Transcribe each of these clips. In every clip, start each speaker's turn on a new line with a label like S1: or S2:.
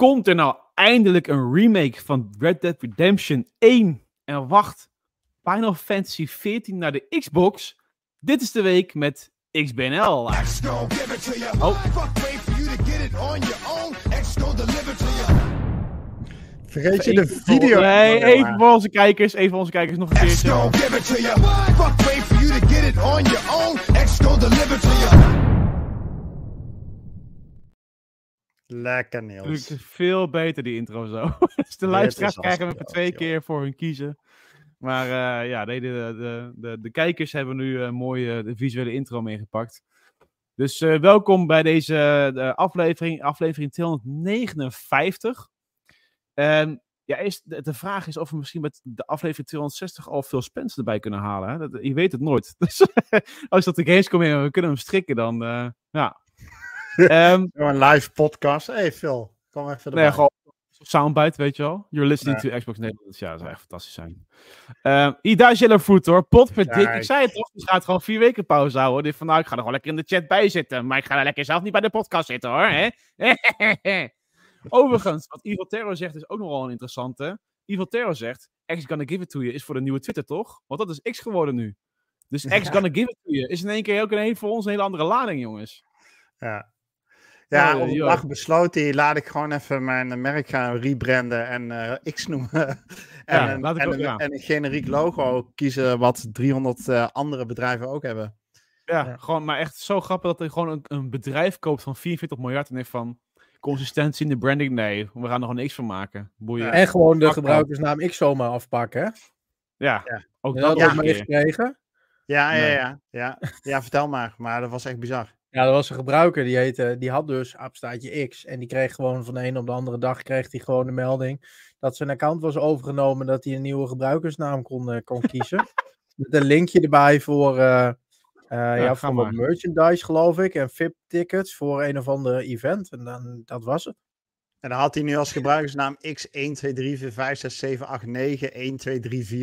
S1: komt er nou eindelijk een remake van Red Dead Redemption 1? En wacht, Final Fantasy 14 naar de Xbox? Dit is de week met XBNL. Oh.
S2: Vergeet je de video?
S1: Nee, even voor onze kijkers, even voor onze kijkers nog een keertje.
S2: Lekker Niels.
S1: Veel beter die intro zo. dus de luisteraars krijgen we twee keer voor hun kiezen. Maar uh, ja, de, de, de, de, kijkers hebben nu uh, mooi uh, de visuele intro meegepakt. Dus welkom bij deze aflevering, aflevering 259. En ja, is, de, de, vraag is of we misschien met de aflevering 260 al veel Spence erbij kunnen halen. Hè? Dat, je weet het nooit. Dus als dat de Gamescom in we kunnen hem strikken, dan ja.
S2: um, een live podcast. hey Phil, kom even erbij. Nee, gewoon
S1: soundbite, weet je wel. You're listening to Xbox Nederland. Ja, dat zou echt fantastisch zijn. Um, Ida Jellerfoot hoor, potverdik. Ik zei het toch, die gaat gewoon vier weken pauze houden. Dit van nou, ik ga er gewoon lekker in de chat bij zitten. Maar ik ga er lekker zelf niet bij de podcast zitten hoor. Hè? Overigens, wat Evil Terror zegt is ook nogal een interessante. Evil Terror zegt, X gonna give it to you is voor de nieuwe Twitter toch? Want dat is X geworden nu. Dus X gonna give it to you is in één keer ook een, voor ons een hele andere lading jongens.
S2: Ja, ja, op dag besloten, laat ik gewoon even mijn merk gaan rebranden en uh, X noemen. en, ja, een, en, ook, ja. en, een generiek logo kiezen wat 300 uh, eh, andere bedrijven ook hebben.
S1: Ja, ja, gewoon, maar echt zo grappig dat er gewoon een, een, bedrijf koopt van 44 miljard en heeft van consistentie in de branding. Nee, we gaan er gewoon niks van maken.
S3: Boeien. En gewoon de gebruikersnaam X zomaar afpakken, hè?
S1: Ja,
S3: ook dat, dat maar gekregen.
S2: Ja, ja, ja, ja, ja. vertel maar. Maar dat was echt bizar.
S3: Ja, er was een gebruiker die, heette, die had dus aapstaatje X. En die kreeg gewoon van de een op de andere dag kreeg hij gewoon de melding dat zijn account was overgenomen. Dat hij een nieuwe gebruikersnaam kon, uh, kon kiezen. Met een linkje erbij voor, uh, uh, ja, ja, voor wat merchandise, geloof ik. En VIP-tickets voor een of ander event. En dan, dat was het.
S2: En dan had hij nu als gebruikersnaam X1234567891234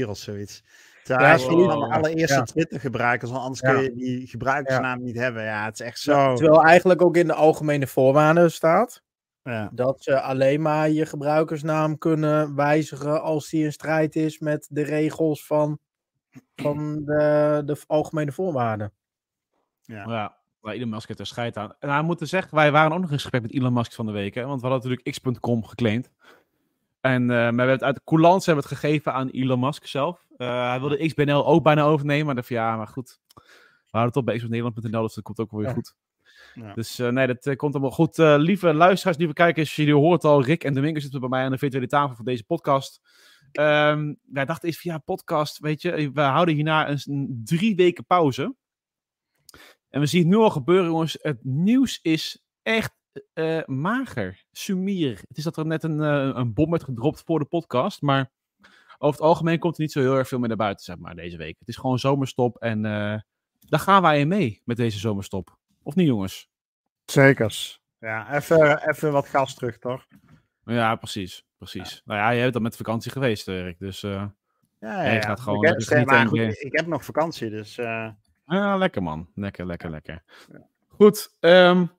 S2: of zoiets. Ja, is gewoon de allereerste ja. Twitter gebruikers, want anders kun je die gebruikersnaam niet hebben. Ja, het is echt zo.
S3: Terwijl eigenlijk ook in de algemene voorwaarden staat dat ze alleen maar je gebruikersnaam kunnen wijzigen als die in strijd is met de regels van, van de, de algemene voorwaarden.
S1: Ja. ja. Waar Elon Musk het er scheid aan. En hij moet zeggen, wij waren ook nog in gesprek met Elon Musk van de week. Hè, want we hadden natuurlijk x.com geclaimd. En uh, maar we hebben het uit de coulance hebben het gegeven aan Elon Musk zelf. Uh, hij wilde XBNL ook bijna overnemen, maar dacht ja, maar goed. We houden het op bij xbnl.nl, dus dat komt ook wel weer goed. Ja. Dus uh, nee, dat uh, komt allemaal goed. Lieve luisteraars, lieve kijkers, jullie hoort al, Rick en Domingos zitten bij mij aan de virtuele tafel voor deze podcast. Um, wij dachten eens via podcast, weet je, we houden hierna een, een drie weken pauze. En we zien het nu al gebeuren, jongens. Het nieuws is echt uh, mager, sumier. Het is dat er net een, uh, een bom werd gedropt voor de podcast, maar over het algemeen komt er niet zo heel erg veel meer naar buiten, zeg maar, deze week. Het is gewoon zomerstop en uh, daar gaan wij in mee met deze zomerstop. Of niet, jongens?
S2: Zekers. Ja, even, even wat gas terug, toch?
S1: Ja, precies. precies. Ja. Nou ja, je hebt dan met vakantie geweest, Erik, dus... ja,
S2: ja, ja. Gaat gewoon, ik, heb, goed, ik heb nog vakantie, dus...
S1: Ja, lekker man. Lekker, lekker, lekker. Goed, um,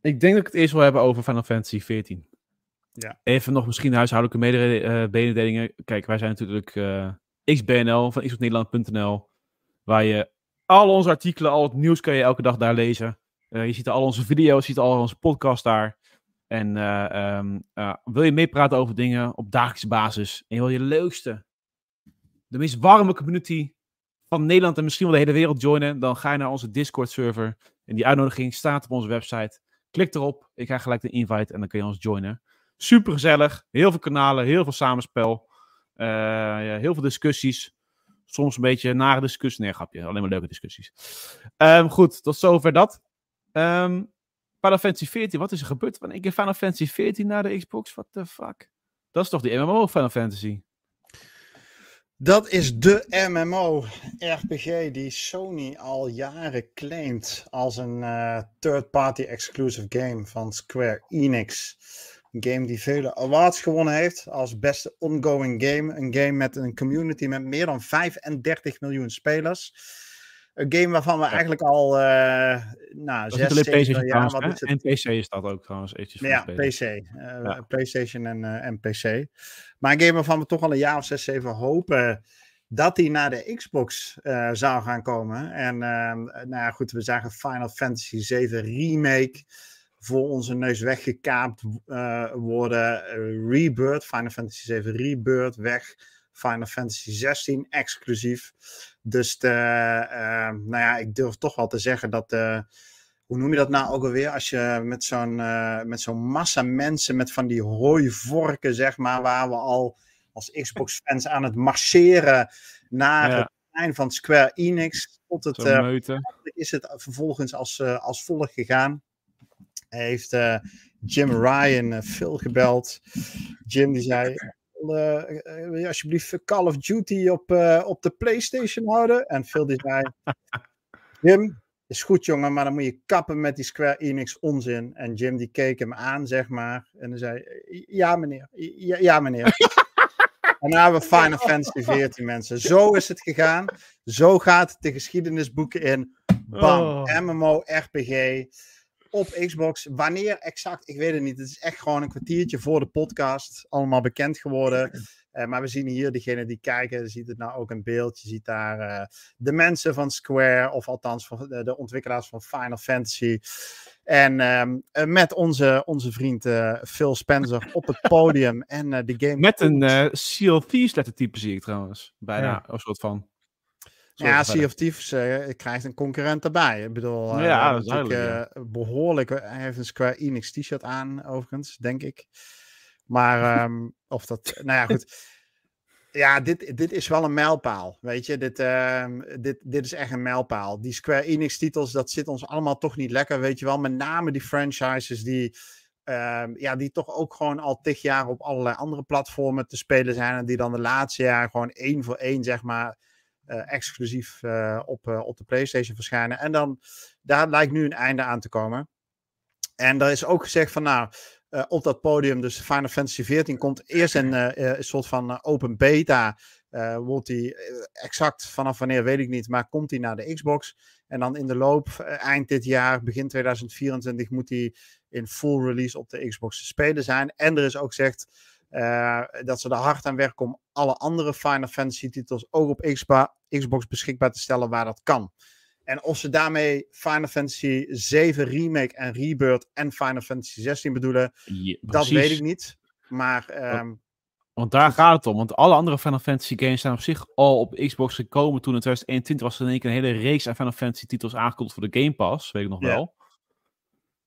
S1: ik denk dat ik het eerst wil hebben over Final Fantasy 14. Ja. Even nog misschien huishoudelijke mededelingen. Uh, Kijk, wij zijn natuurlijk uh, XBNL van xnederland.nl. Waar je al onze artikelen, al het nieuws kan je elke dag daar lezen. Uh, je ziet al onze video's, je ziet al onze podcast daar. En um, wil je meepraten over dingen op dagelijkse basis. En je wil je leukste, de meest warme community van Nederland en misschien wel de hele wereld joinen. Dan ga je naar onze Discord server. En die uitnodiging staat op onze website. Klik erop. Ik krijg gelijk de invite en dan kun je ons joinen. Super gezellig. Heel veel kanalen, heel veel samenspel. Uh, ja, heel veel discussies. Soms een beetje nare discussies. Nee, grapje. Alleen maar leuke discussies. Um, goed, tot zover dat. Um, Final Fantasy 14, wat is er gebeurd? Wanneer ik Final Fantasy 14 naar de Xbox? What the fuck? Dat is toch die MMO Final Fantasy?
S2: Dat is de MMO-RPG die Sony al jaren claimt als een uh, third-party exclusive game van Square Enix. Een game die vele awards gewonnen heeft als beste ongoing game. Een game met een community met meer dan 35 miljoen spelers. Een game waarvan we eigenlijk al uh, nou, zes,
S1: zeven jaar... Wat is het? En PC is dat ook trouwens.
S2: Ja, PC. Uh, ja. PlayStation en, uh, en PC. Maar een game waarvan we toch al een jaar of zes, zeven hopen dat die naar de Xbox zou gaan komen. En ehm, nou ja, goed, we zagen Final Fantasy 7 Remake voor onze neus weggekaapt worden. Rebirth, Final Fantasy 7 Rebirth, weg. Final Fantasy 16 exclusief. Dus de, uh, nou ja, ik durf toch wel te zeggen dat. Hoe noem je dat nou ook alweer? Als je met zo'n uh, met zo'n massa mensen met van die hooivorken, zeg maar, waar we al als Xbox-fans aan het marcheren naar het eind van Square Enix. Tot het, is het vervolgens als, als volgt gegaan. Hij heeft Jim Ryan veel gebeld. Jim die zei: uh, wil je alsjeblieft Call of Duty op, op de PlayStation houden? En Phil die zei: Jim, is goed jongen, maar dan moet je kappen met die Square Enix onzin. En Jim die keek hem aan, zeg maar. En hij zei: Ja, meneer. Ja, ja meneer. en dan hebben we Final Fantasy 14 mensen. Zo is het gegaan. Zo gaat de geschiedenisboeken in. Bam. Oh. MMO, RPG op Xbox. Wanneer exact, ik weet het niet. Het is echt gewoon een kwartiertje voor de podcast allemaal bekend geworden. Uh, maar we zien hier, degene die kijken, ziet het nou ook een beeld. Je ziet daar uh, de mensen van Square, of althans van de, de ontwikkelaars van Final Fantasy. En um, met onze, onze vriend uh, Phil Spencer op het podium. en de game.
S1: Met een Seal Thieves lettertype zie ik trouwens. Bijna, ja. een soort van.
S2: Ja, Sea of Thieves uh, krijgt een concurrent erbij. Ik bedoel, uh, ja, dat is natuurlijk, behoorlijk. Hij heeft een Square Enix t-shirt aan, overigens, denk ik. Maar um, of dat, nou ja, goed. Ja, dit, dit is wel een mijlpaal, weet je. Dit, uh, dit, dit is echt een mijlpaal. Die Square Enix titels, dat zit ons allemaal toch niet lekker, weet je wel. Met name die franchises die, uh, ja, die toch ook gewoon al tig jaar op allerlei andere platformen te spelen zijn. En die dan de laatste jaar gewoon één voor één, zeg maar exclusief uh, op, uh, op de PlayStation verschijnen. En dan, daar lijkt nu een einde aan te komen. En daar is ook gezegd van, nou, op dat podium, dus Final Fantasy XIV, komt eerst een, een soort van open beta. wordt die exact vanaf wanneer weet ik niet, maar komt die naar de Xbox. En dan in de loop, eind dit jaar, begin 2024, moet die in full release op de Xbox te spelen zijn. En er is ook gezegd uh, dat ze er hard aan werken om alle andere Final Fantasy titels ook op Xbox beschikbaar te stellen waar dat kan. En of ze daarmee Final Fantasy 7 Remake en Rebirth en Final Fantasy 16 bedoelen, dat weet ik niet. Maar. Um,
S1: want daar gaat het om. Want alle andere Final Fantasy games zijn op zich al op Xbox gekomen. Toen in 2021 was er in één keer een hele reeks aan Final Fantasy titels aangekondigd voor de Game Pass. Weet ik nog wel.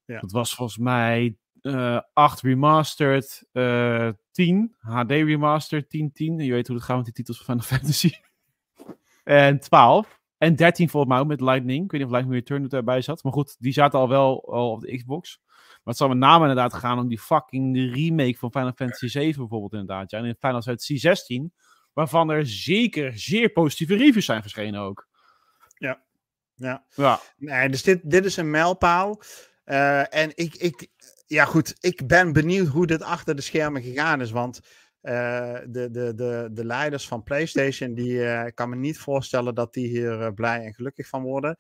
S1: Ja. Dat was volgens mij uh, 8 remastered, uh, 10 HD remastered, 10, 10. En je weet hoe het gaat met die titels van Final Fantasy. en 12. En 13 volgens mij ook met Lightning. Ik weet niet of Lightning Return erbij zat. Maar goed, die zaten al wel al op de Xbox. Maar het zal met name inderdaad gaan om die fucking remake van Final Fantasy 7 bijvoorbeeld inderdaad. Ja. En in Final Fantasy 16, waarvan er zeker zeer positieve reviews zijn verschenen ook.
S2: Ja. Ja. ja. Nee, dus dit, dit is een mijlpaal. Uh, en ik, ik, ja, goed. Ik ben benieuwd hoe dit achter de schermen gegaan is. Want uh, de, de, de, de leiders van PlayStation, die uh, kan me niet voorstellen dat die hier uh, blij en gelukkig van worden.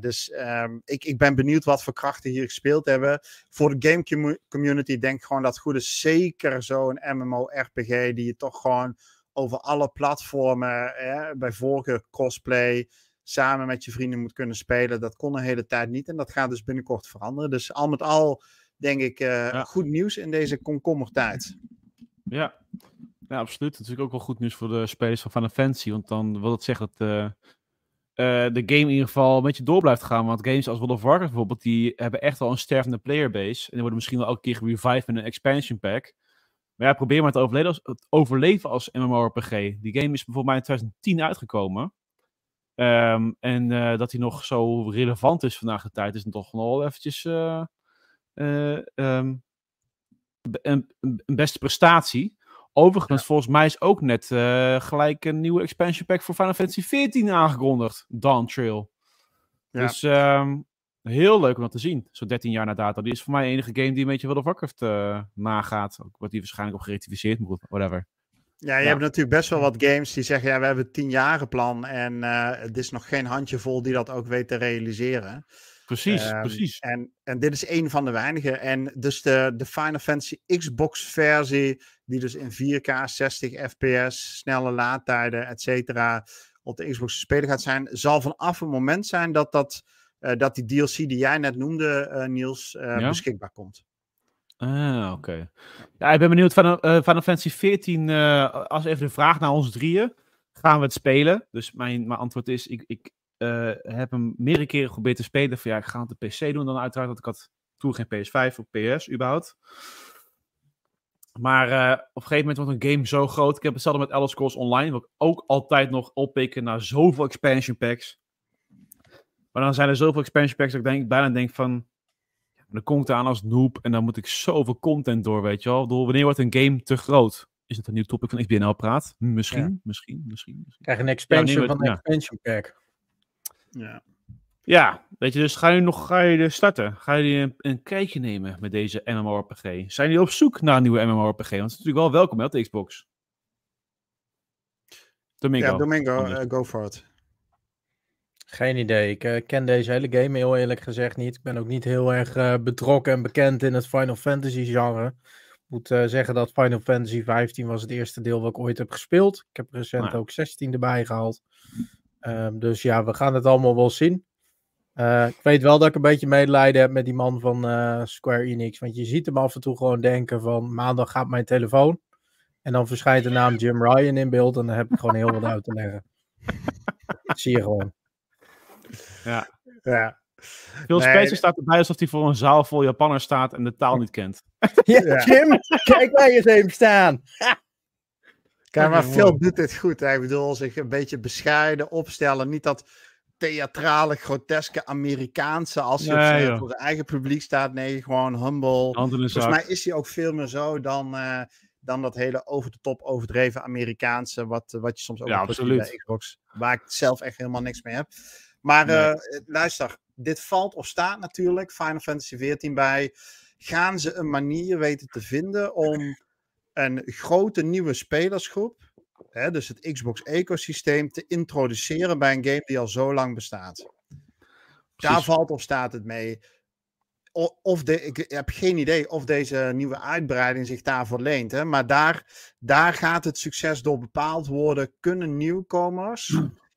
S2: dus um, ik, ik ben benieuwd wat voor krachten hier gespeeld hebben. Voor de game community denk ik gewoon dat goed is. Zeker zo'n MMO-RPG die je toch gewoon over alle platformen, bij voorkeur cosplay, samen met je vrienden moet kunnen spelen. Dat kon een hele tijd niet en dat gaat dus binnenkort veranderen. Dus al met al denk ik, uh, goed nieuws in deze komkommertijd.
S1: Ja. ja, absoluut. Natuurlijk ook wel goed nieuws voor de spelers van Final Fantasy. Want dan wil het zeggen dat uh, uh, de game in ieder geval een beetje door blijft gaan. Want games als World of Warcraft bijvoorbeeld, die hebben echt al een stervende playerbase. En die worden misschien wel elke keer gerevived in een expansion pack. Maar ja, probeer maar te overleven als, het overleven als MMORPG. Die game is bijvoorbeeld in 2010 uitgekomen. Um, en dat hij nog zo relevant is vandaag de tijd, is dan toch wel eventjes um, een, een, beste prestatie. Overigens, volgens mij is ook net uh, gelijk een nieuwe expansion pack voor Final Fantasy XIV aangekondigd. Dawn Trail. Ja. Dus um, heel leuk om dat te zien. Zo 13 jaar na data. Die is voor mij de enige game die een beetje World of Warcraft uh, nagaat. Ook wordt die waarschijnlijk op gerectificeerd, maar whatever.
S2: Ja, je hebt natuurlijk best wel wat games die zeggen, ja, we hebben een tien plan en uh, het is nog geen handjevol die dat ook weet te realiseren.
S1: Precies, um, precies.
S2: En, en dit is een van de weinige. En dus de, de Final Fantasy Xbox versie, die dus in 4K, 60 fps, snelle laadtijden, et cetera, op de Xbox te spelen gaat zijn, zal vanaf het moment zijn dat, dat, uh, dat die DLC die jij net noemde, uh, Niels, ja? beschikbaar komt.
S1: Ah, oké. Ja, ik ben benieuwd van uh, Final Fantasy 14, uh, als even de vraag naar ons drieën, gaan we het spelen? Dus mijn, mijn antwoord is, ik, ik uh, heb hem meerdere keren geprobeerd te spelen. Van ja, ik ga het op PC doen dan uiteraard, want ik had toen geen PS5 of PS überhaupt. Maar op een gegeven moment wordt een game zo groot. Ik heb hetzelfde met Elder Scrolls Online, wat ik ook altijd nog oppikken naar zoveel expansion packs. Maar dan zijn er zoveel expansion packs dat ik denk, bijna denk van dan kom ik aan als noob en dan moet ik zoveel content door, weet je wel. Door wanneer wordt een game te groot? Is het een nieuw topic van XBNL praat? Misschien, ja. misschien, misschien, misschien.
S3: Krijg een expansion ja, van een expansion pack.
S2: Ja.
S1: Ja, weet je, dus ga je nog ga je starten? Ga je een, een kijkje nemen met deze MMORPG? Zijn jullie op zoek naar een nieuwe MMORPG? Want het is natuurlijk wel welkom hè, op de Xbox. Domingo.
S2: Ja, Domingo, uh, go for it.
S3: Geen idee. Ik uh, ken deze hele game heel eerlijk gezegd niet. Ik ben ook niet heel erg uh, betrokken en bekend in het Final Fantasy genre. Ik moet uh, zeggen dat Final Fantasy 15 was het eerste deel wat ik ooit heb gespeeld. Ik heb recent nou. ook 16 erbij gehaald. Um, dus ja, we gaan het allemaal wel zien. ik weet wel dat ik een beetje medelijden heb met die man van Square Enix. Want je ziet hem af en toe gewoon denken van maandag gaat mijn telefoon. En dan verschijnt de naam Jim Ryan in beeld en dan heb ik gewoon heel wat uit te leggen. Dat zie je gewoon.
S1: Ja.
S2: ja.
S1: Phil nee, Spencer staat erbij alsof hij voor een zaal vol Japanners staat en de taal niet kent.
S3: ja, Jim, kijk waar je even staan.
S2: Kijk, maar Phil doet dit goed. Hè? Ik bedoel, zich een beetje bescheiden opstellen. Niet dat theatrale, groteske Amerikaanse als je nee, voor zijn eigen publiek staat. Nee, gewoon humble. Volgens mij is hij ook veel meer zo dan, uh, dan dat hele over de top overdreven Amerikaanse. Wat, wat je soms ook
S1: ja, bij
S2: Xbox. Waar ik zelf echt helemaal niks mee heb. Maar nee. uh, luister, dit valt of staat natuurlijk, Final Fantasy XIV bij. Gaan ze een manier weten te vinden om een grote nieuwe spelersgroep, hè, dus het Xbox-ecosysteem, te introduceren bij een game die al zo lang bestaat? Precies. Daar valt of staat het mee. Of de, ik heb geen idee of deze nieuwe uitbreiding zich daarvoor leent. Hè? Maar daar, daar gaat het succes door bepaald worden. Kunnen nieuwkomers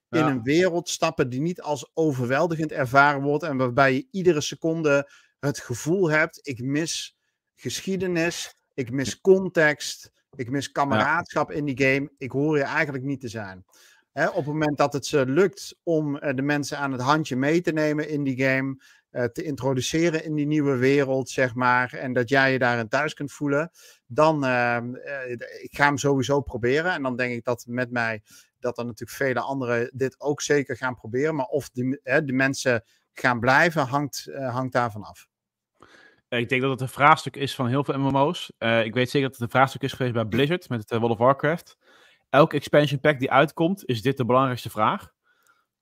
S2: in een wereld stappen die niet als overweldigend ervaren wordt en waarbij je iedere seconde het gevoel hebt: ik mis geschiedenis, ik mis context, ik mis kameraadschap in die game, ik hoor je eigenlijk niet te zijn. Op het moment dat het ze lukt om uh, de mensen aan het handje mee te nemen in die game, uh, te introduceren in die nieuwe wereld, zeg maar, en dat jij je daarin thuis kunt voelen, dan uh, ik ga hem sowieso proberen. En dan denk ik dat met mij dat er natuurlijk vele anderen dit ook zeker gaan proberen. Maar of de, de mensen gaan blijven, hangt, hangt daarvan af.
S1: Ik denk dat het een vraagstuk is van heel veel MMO's. Uh, ik weet zeker dat het een vraagstuk is geweest bij Blizzard met het uh, World of Warcraft. Elke expansion pack die uitkomt, is dit de belangrijkste vraag.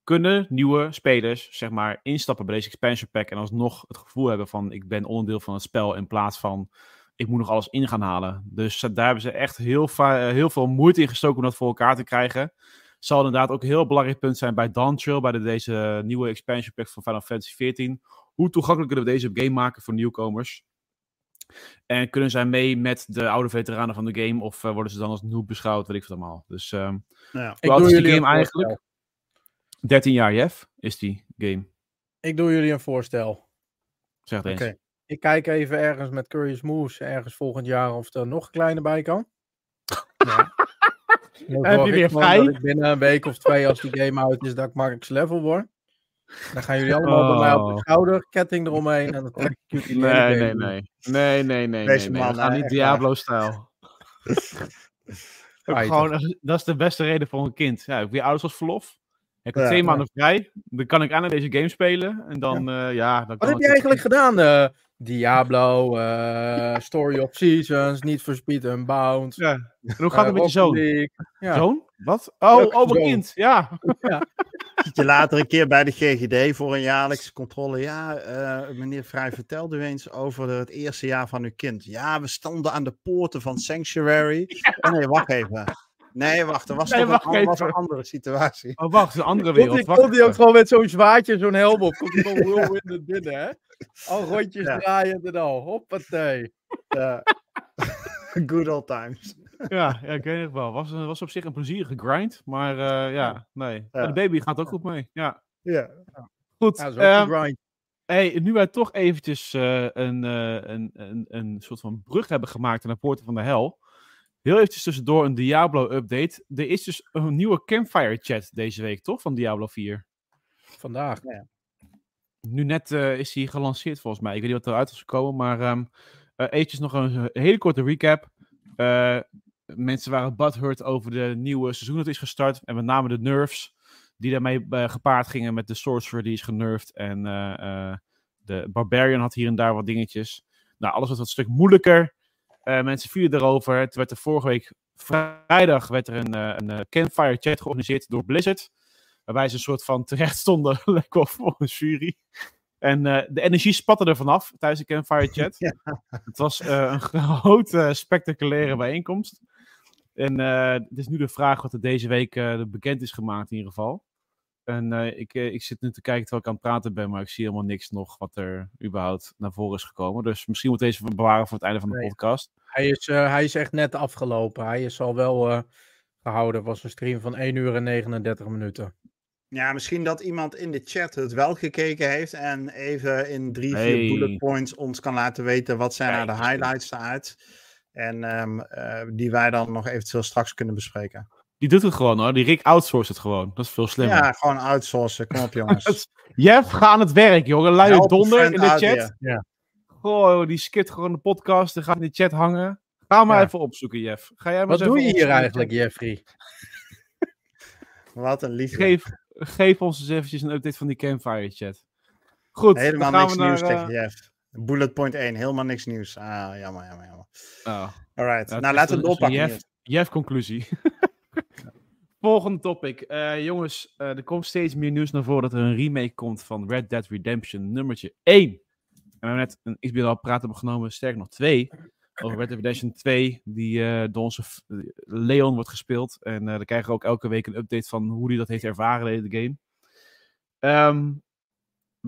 S1: Kunnen nieuwe spelers, zeg maar, instappen bij deze expansion pack en alsnog het gevoel hebben van ik ben onderdeel van het spel in plaats van ik moet nog alles in gaan halen. Dus daar hebben ze echt heel, heel veel moeite in gestoken om dat voor elkaar te krijgen zal inderdaad ook een heel belangrijk punt zijn bij Dawntrail, bij de, deze nieuwe expansion pack van Final Fantasy XIV. Hoe toegankelijk kunnen we deze game maken voor nieuwkomers? En kunnen zij mee met de oude veteranen van de game? Of uh, worden ze dan als noob beschouwd? Weet ik wat allemaal. Dus uh, nou ja. ik doe is die game eigenlijk? 13 jaar, Jeff, is die game.
S3: Ik doe jullie een voorstel.
S1: Zeg het eens. Okay.
S3: Ik kijk even ergens met Curious Moves ergens volgend jaar of er nog een kleine bij kan. Ja.
S1: heb je weer vrij?
S3: ik binnen een week of twee, als die game uit is, dat ik max level word. Dan gaan jullie allemaal oh. bij mij op de oh. schouder, ketting eromheen en dan trek ik jullie
S1: nee, nee, nee, nee, nee, nee, Deze nee, man, nee. niet Diablo-stijl. gewoon, dat is de beste reden voor een kind. Ja, ik weer ouders als verlof. Ik heb ja, twee ja. maanden vrij. Dan kan ik aan deze game spelen. En dan, ja. Uh, ja dan
S3: Wat heb je eigenlijk gedaan? Uh, Diablo, uh, Story of Seasons, Need for Speed Unbound.
S1: Ja. En hoe gaat het met je zoon? Ja. Zoon? Wat? Oh, oh mijn kind. Ja. ja.
S2: Zit je later een keer bij de GGD voor een jaarlijkse controle. Ja, uh, meneer Vrij, vertelde u eens over het eerste jaar van uw kind. Ja, we stonden aan de poorten van Sanctuary. Oh nee, wacht even. Nee, wacht, er was, nee, wacht een, was een andere situatie.
S1: Oh, wacht, een andere wereld.
S3: Komt hij ook gewoon met zo'n zwaadje, zo'n helm op. Komt hij gewoon whirlwind binnen, hè? Al rondjes ja. draaien en al. Hoppatee.
S2: Ja. Good old times.
S1: Ja, ja, ik weet het wel. Was, was op zich een plezierige grind, maar uh, ja, nee. Ja. De baby gaat ook goed mee. Ja.
S2: Ja.
S1: Goed. Ja, um, grind. Hey, nu wij toch eventjes uh, een, uh, een, een, een soort van brug hebben gemaakt naar de poorten van de hel. Heel eventjes tussendoor een Diablo-update. Er is dus een nieuwe Campfire chat deze week, toch? Van Diablo 4.
S3: Vandaag. Ja.
S1: Nu net uh, is hij gelanceerd volgens mij. Ik weet niet wat eruit is gekomen, maar um, nog een hele korte recap. mensen waren butthurt over de nieuwe seizoen dat is gestart. En met name de nerfs die daarmee gepaard gingen met de Sorcerer die is genervd. En de Barbarian had hier en daar wat dingetjes. Nou, alles was wat een stuk moeilijker. Mensen vielen erover. Het werd er vorige week vrijdag werd er een, een campfire chat georganiseerd door Blizzard. Waarbij ze een soort van terecht stonden, lekker voor een jury. En de energie spatte er vanaf tijdens de campfire chat. Het was een grote, spectaculaire bijeenkomst. En het is nu de vraag wat er deze week bekend is gemaakt in ieder geval. En uh, ik, ik zit nu te kijken terwijl ik aan het praten ben, maar ik zie helemaal niks nog wat er überhaupt naar voren is gekomen. Dus misschien moet deze bewaren voor het einde van de podcast.
S3: Hij is, uh, hij is echt net afgelopen. Hij is al wel uh, gehouden. Het was een stream van 1 uur en 39 minuten.
S2: Ja, misschien dat iemand in de chat het wel gekeken heeft en even in drie, hey. vier bullet points ons kan laten weten wat zijn nou de highlights eruit. En um, die wij dan nog eventueel straks kunnen bespreken.
S1: Die doet het gewoon hoor. Die Rick outsourced het gewoon. Dat is veel slimmer.
S2: Ja, gewoon outsourcen. Kom op jongens.
S1: Jeff, ga aan het werk jongen. Luie donder in de chat. Ja. Goh, die skit gewoon de podcast en gaat in de chat hangen. Ga maar ja. even opzoeken, Jeff. Ga jij maar
S3: Wat doe je hier eigenlijk, Jeffrey?
S2: Wat een liefde.
S1: Geef, geef ons eens eventjes een update van die Campfire chat. Goed,
S2: Helemaal niks nieuws naar, tegen. Jeff. Bullet point 1, helemaal niks nieuws. Ah, jammer, jammer, jammer. Oh. Alright, nou, nou laten we het doorpakken.
S1: Jeff, Jeff conclusie. Volgende topic. Uh, jongens, uh, er komt steeds meer nieuws naar voren dat er een remake komt van Red Dead Redemption nummertje 1. En we hebben net een XBL praten opgenomen, sterk nog 2. Over Red Dead Redemption 2, die uh, door onze Leon wordt gespeeld. En dan krijgen we ook elke week een update van hoe hij dat heeft ervaren in de game. Um,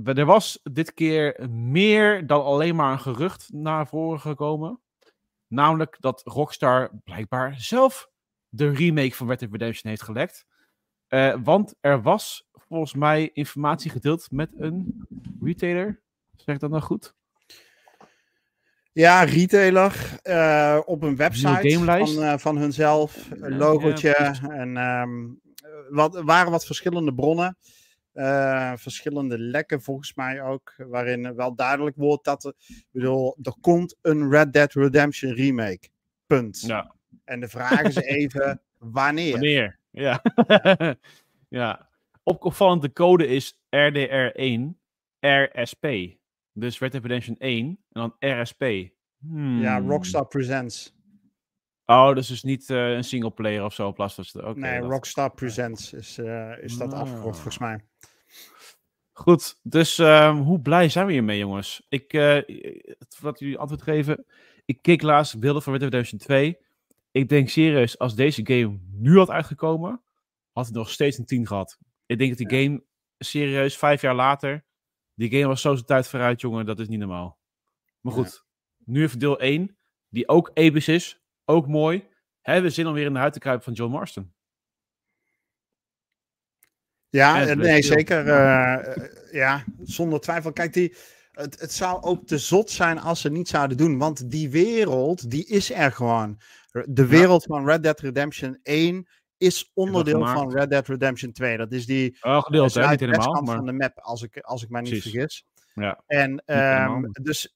S1: er was dit keer meer dan alleen maar een gerucht naar voren gekomen. Namelijk dat Rockstar blijkbaar zelf de remake van Red Dead Redemption heeft gelekt. Uh, want er was volgens mij informatie gedeeld met een retailer. Zeg ik dat nou goed?
S2: Ja, retailer uh, op een website van, uh, van hunzelf. Een logootje. Ja, en um, wat, waren wat verschillende bronnen. verschillende lekken volgens mij ook. Waarin wel duidelijk wordt dat er, bedoel, er komt een Red Dead Redemption remake. Punt. Ja. En de vraag is even wanneer.
S1: Wanneer, ja. ja. Opvallende code is RDR1 RSP. Dus Red Dead Redemption 1 en dan RSP. Hmm.
S2: Ja, Rockstar Presents.
S1: Oh, dus is niet uh, een singleplayer of zo in plaats van... Okay,
S2: nee, dat... Rockstar Presents is, uh, is dat oh. afgekort volgens mij.
S1: Goed, dus um, hoe blij zijn we hiermee, jongens? Ik, uh, wat jullie antwoord geven. Ik keek laatst beelden van Red Dead Redemption 2 ik denk serieus, als deze game nu had uitgekomen, had het nog steeds een 10 gehad. Ik denk dat die game, serieus, vijf jaar later, die game was zo zijn tijd vooruit, jongen, dat is niet normaal. Maar goed, ja. nu even deel 1, die ook episch is, ook mooi. Hebben we zin om weer in de huid te kruipen van John Marston?
S2: Ja, nee, zeker. Uh, ja, zonder twijfel. Kijk, die, het, het zou ook te zot zijn als ze niet zouden doen. Want die wereld, die is er gewoon. De wereld van Red Dead Redemption 1 is onderdeel van Red Dead Redemption 2. Dat is die
S1: oh, gedeeld, hè? Niet helemaal,
S2: maar... van de map, als ik, als ik mij niet Precies. vergis. Ja. En um, dus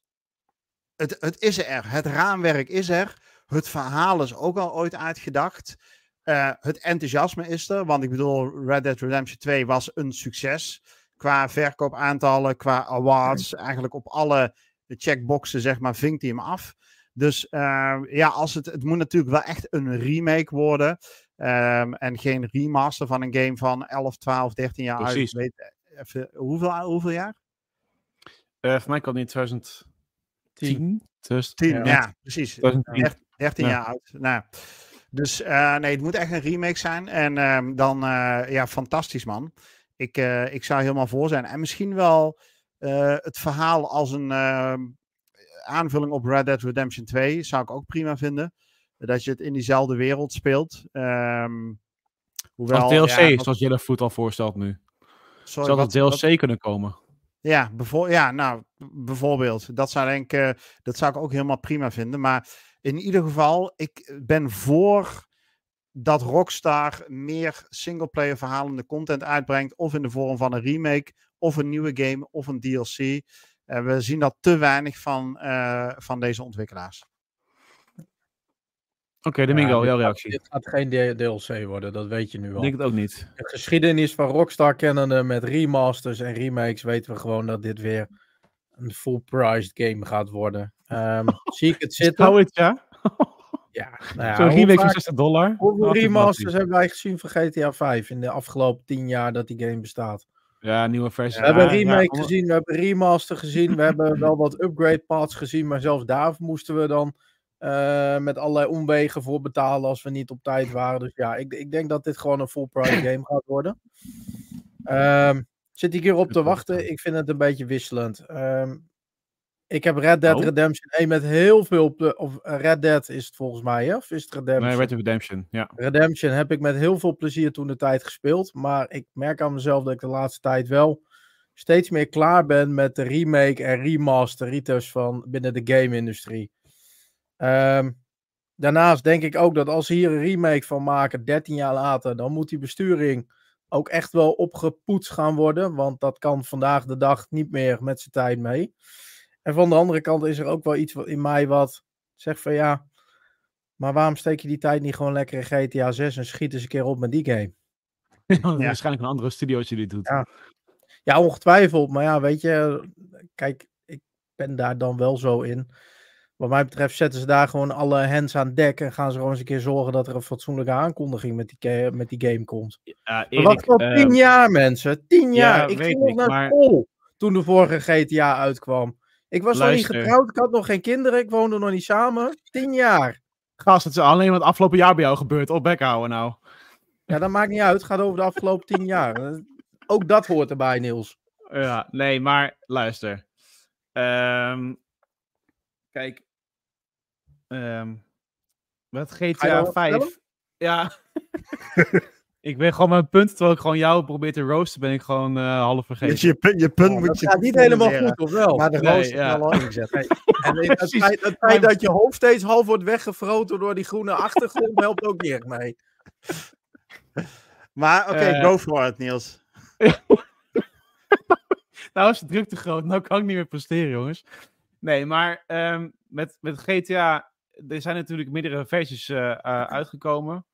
S2: het, het is er. Het raamwerk is er. Het verhaal is ook al ooit uitgedacht. Uh, het enthousiasme is er. Want ik bedoel, Red Dead Redemption 2 was een succes. Qua verkoopaantallen, qua awards. Eigenlijk op alle de checkboxen, zeg maar, vinkt hij hem af. Dus uh, ja, als het, het moet natuurlijk wel echt een remake worden. Um, en geen remaster van een game van 11, 12, 13 jaar Precies. uit. Weet, even, hoeveel, hoeveel jaar?
S1: Uh, voor mij kan het in 2010.
S2: 10, ja. ja, precies. 13, 13 ja. jaar oud. Nou, Dus nee, het moet echt een remake zijn. En ehm, dan, ja, fantastisch man. Ik, ik zou helemaal voor zijn. En misschien wel het verhaal als een ehm, aanvulling op Red Dead Redemption 2 zou ik ook prima vinden. Dat je het in diezelfde wereld speelt. Um,
S1: hoewel, als DLC, ja, zoals Jellyfoot al voorstelt nu. Sorry, zou dat DLC kunnen komen?
S2: Ja, ja, nou, bijvoorbeeld. Dat zou, denk ik, uh, dat zou ik ook helemaal prima vinden. Maar in ieder geval, ik ben voor dat Rockstar meer singleplayer verhalende content uitbrengt. Of in de vorm van een remake, of een nieuwe game, of een DLC. Uh, eh, we zien dat te weinig van, uh, van deze ontwikkelaars.
S1: Oké, okay, Domingo, ja, jouw reactie.
S3: Dit gaat geen DLC worden, dat weet je nu al. Ik
S1: denk het ook niet.
S3: De geschiedenis van Rockstar kennende met remasters en remakes weten we gewoon dat dit weer een full-priced game gaat worden. Um, zie ik het zitten?
S1: Hou het, ja?
S3: ja, nou ja
S1: Zo'n remake van 60 dollar.
S3: Hoeveel remasters hebben wij gezien van GTA 5 in de afgelopen 10 jaar dat die game bestaat?
S1: Ja, nieuwe versie.
S3: We hebben een remake gezien, we hebben een remaster gezien, we hebben wel wat upgrade paths gezien, maar zelfs daar moesten we dan uh, met allerlei omwegen voor betalen als we niet op tijd waren. Dus ja, ik, ik denk dat dit gewoon een full price game gaat worden. Um, zit ik hierop te wachten? Ik vind het een beetje wisselend. Um, ik heb Red Dead oh. Redemption 1 met heel veel. Of Red Dead is het volgens mij, hè? Of is het Redemption?
S1: Nee, Red Dead Redemption, ja.
S3: Redemption heb ik met heel veel plezier toen de tijd gespeeld. Maar ik merk aan mezelf dat ik de laatste tijd wel steeds meer klaar ben met de remake en remaster retouch van binnen de game-industrie. Um, daarnaast denk ik ook dat als ze hier een remake van maken, 13 jaar later, dan moet die besturing ook echt wel opgepoetst gaan worden. Want dat kan vandaag de dag niet meer met zijn tijd mee. En van de andere kant is er ook wel iets in mij wat zegt van ja, maar waarom steek je die tijd niet gewoon lekker in GTA 6 en schiet eens een keer op met die game?
S1: Ja, Waarschijnlijk een andere studio als je dit doet.
S3: Ja. ja, ongetwijfeld. Maar ja, weet je, kijk, ik ben daar dan wel zo in. Wat mij betreft zetten ze daar gewoon alle hands aan dek en gaan ze gewoon eens een keer zorgen dat er een fatsoenlijke aankondiging met die, met die game komt. Ja, Erik, wat voor uh, tien jaar mensen? Tien jaar. ik ging nog naar maar... school toen de vorige GTA uitkwam. Ik was nog niet getrouwd, ik had nog geen kinderen, ik woonde nog niet samen. Tien jaar.
S1: Gast, het is alleen wat afgelopen jaar bij jou gebeurd. Op bek houden nou.
S3: Ja, dat maakt niet uit. Het gaat over de afgelopen tien jaar. Ook dat hoort erbij, Niels.
S1: Ja, nee, maar luister. Um, kijk, Um, wat GTA 5. Ja. ik ben gewoon mijn punt, terwijl ik gewoon jou probeer te roosten, ben ik gewoon uh, half vergeten. Dus
S2: je, je punt oh, moet je.
S3: gaat niet helemaal goed, of wel?
S2: Maar de nee, roost ja. al ingezet.
S3: en het feit, het feit dat je hoofd steeds half wordt weggefroten door die groene achtergrond helpt ook niet echt mee.
S2: Maar oké, okay, uh, go for it, Niels.
S1: nou is het druk te groot. Nou kan ik niet meer presteren, jongens. Nee, maar um, met, met GTA er zijn natuurlijk meerdere versies uh, uh, uitgekomen.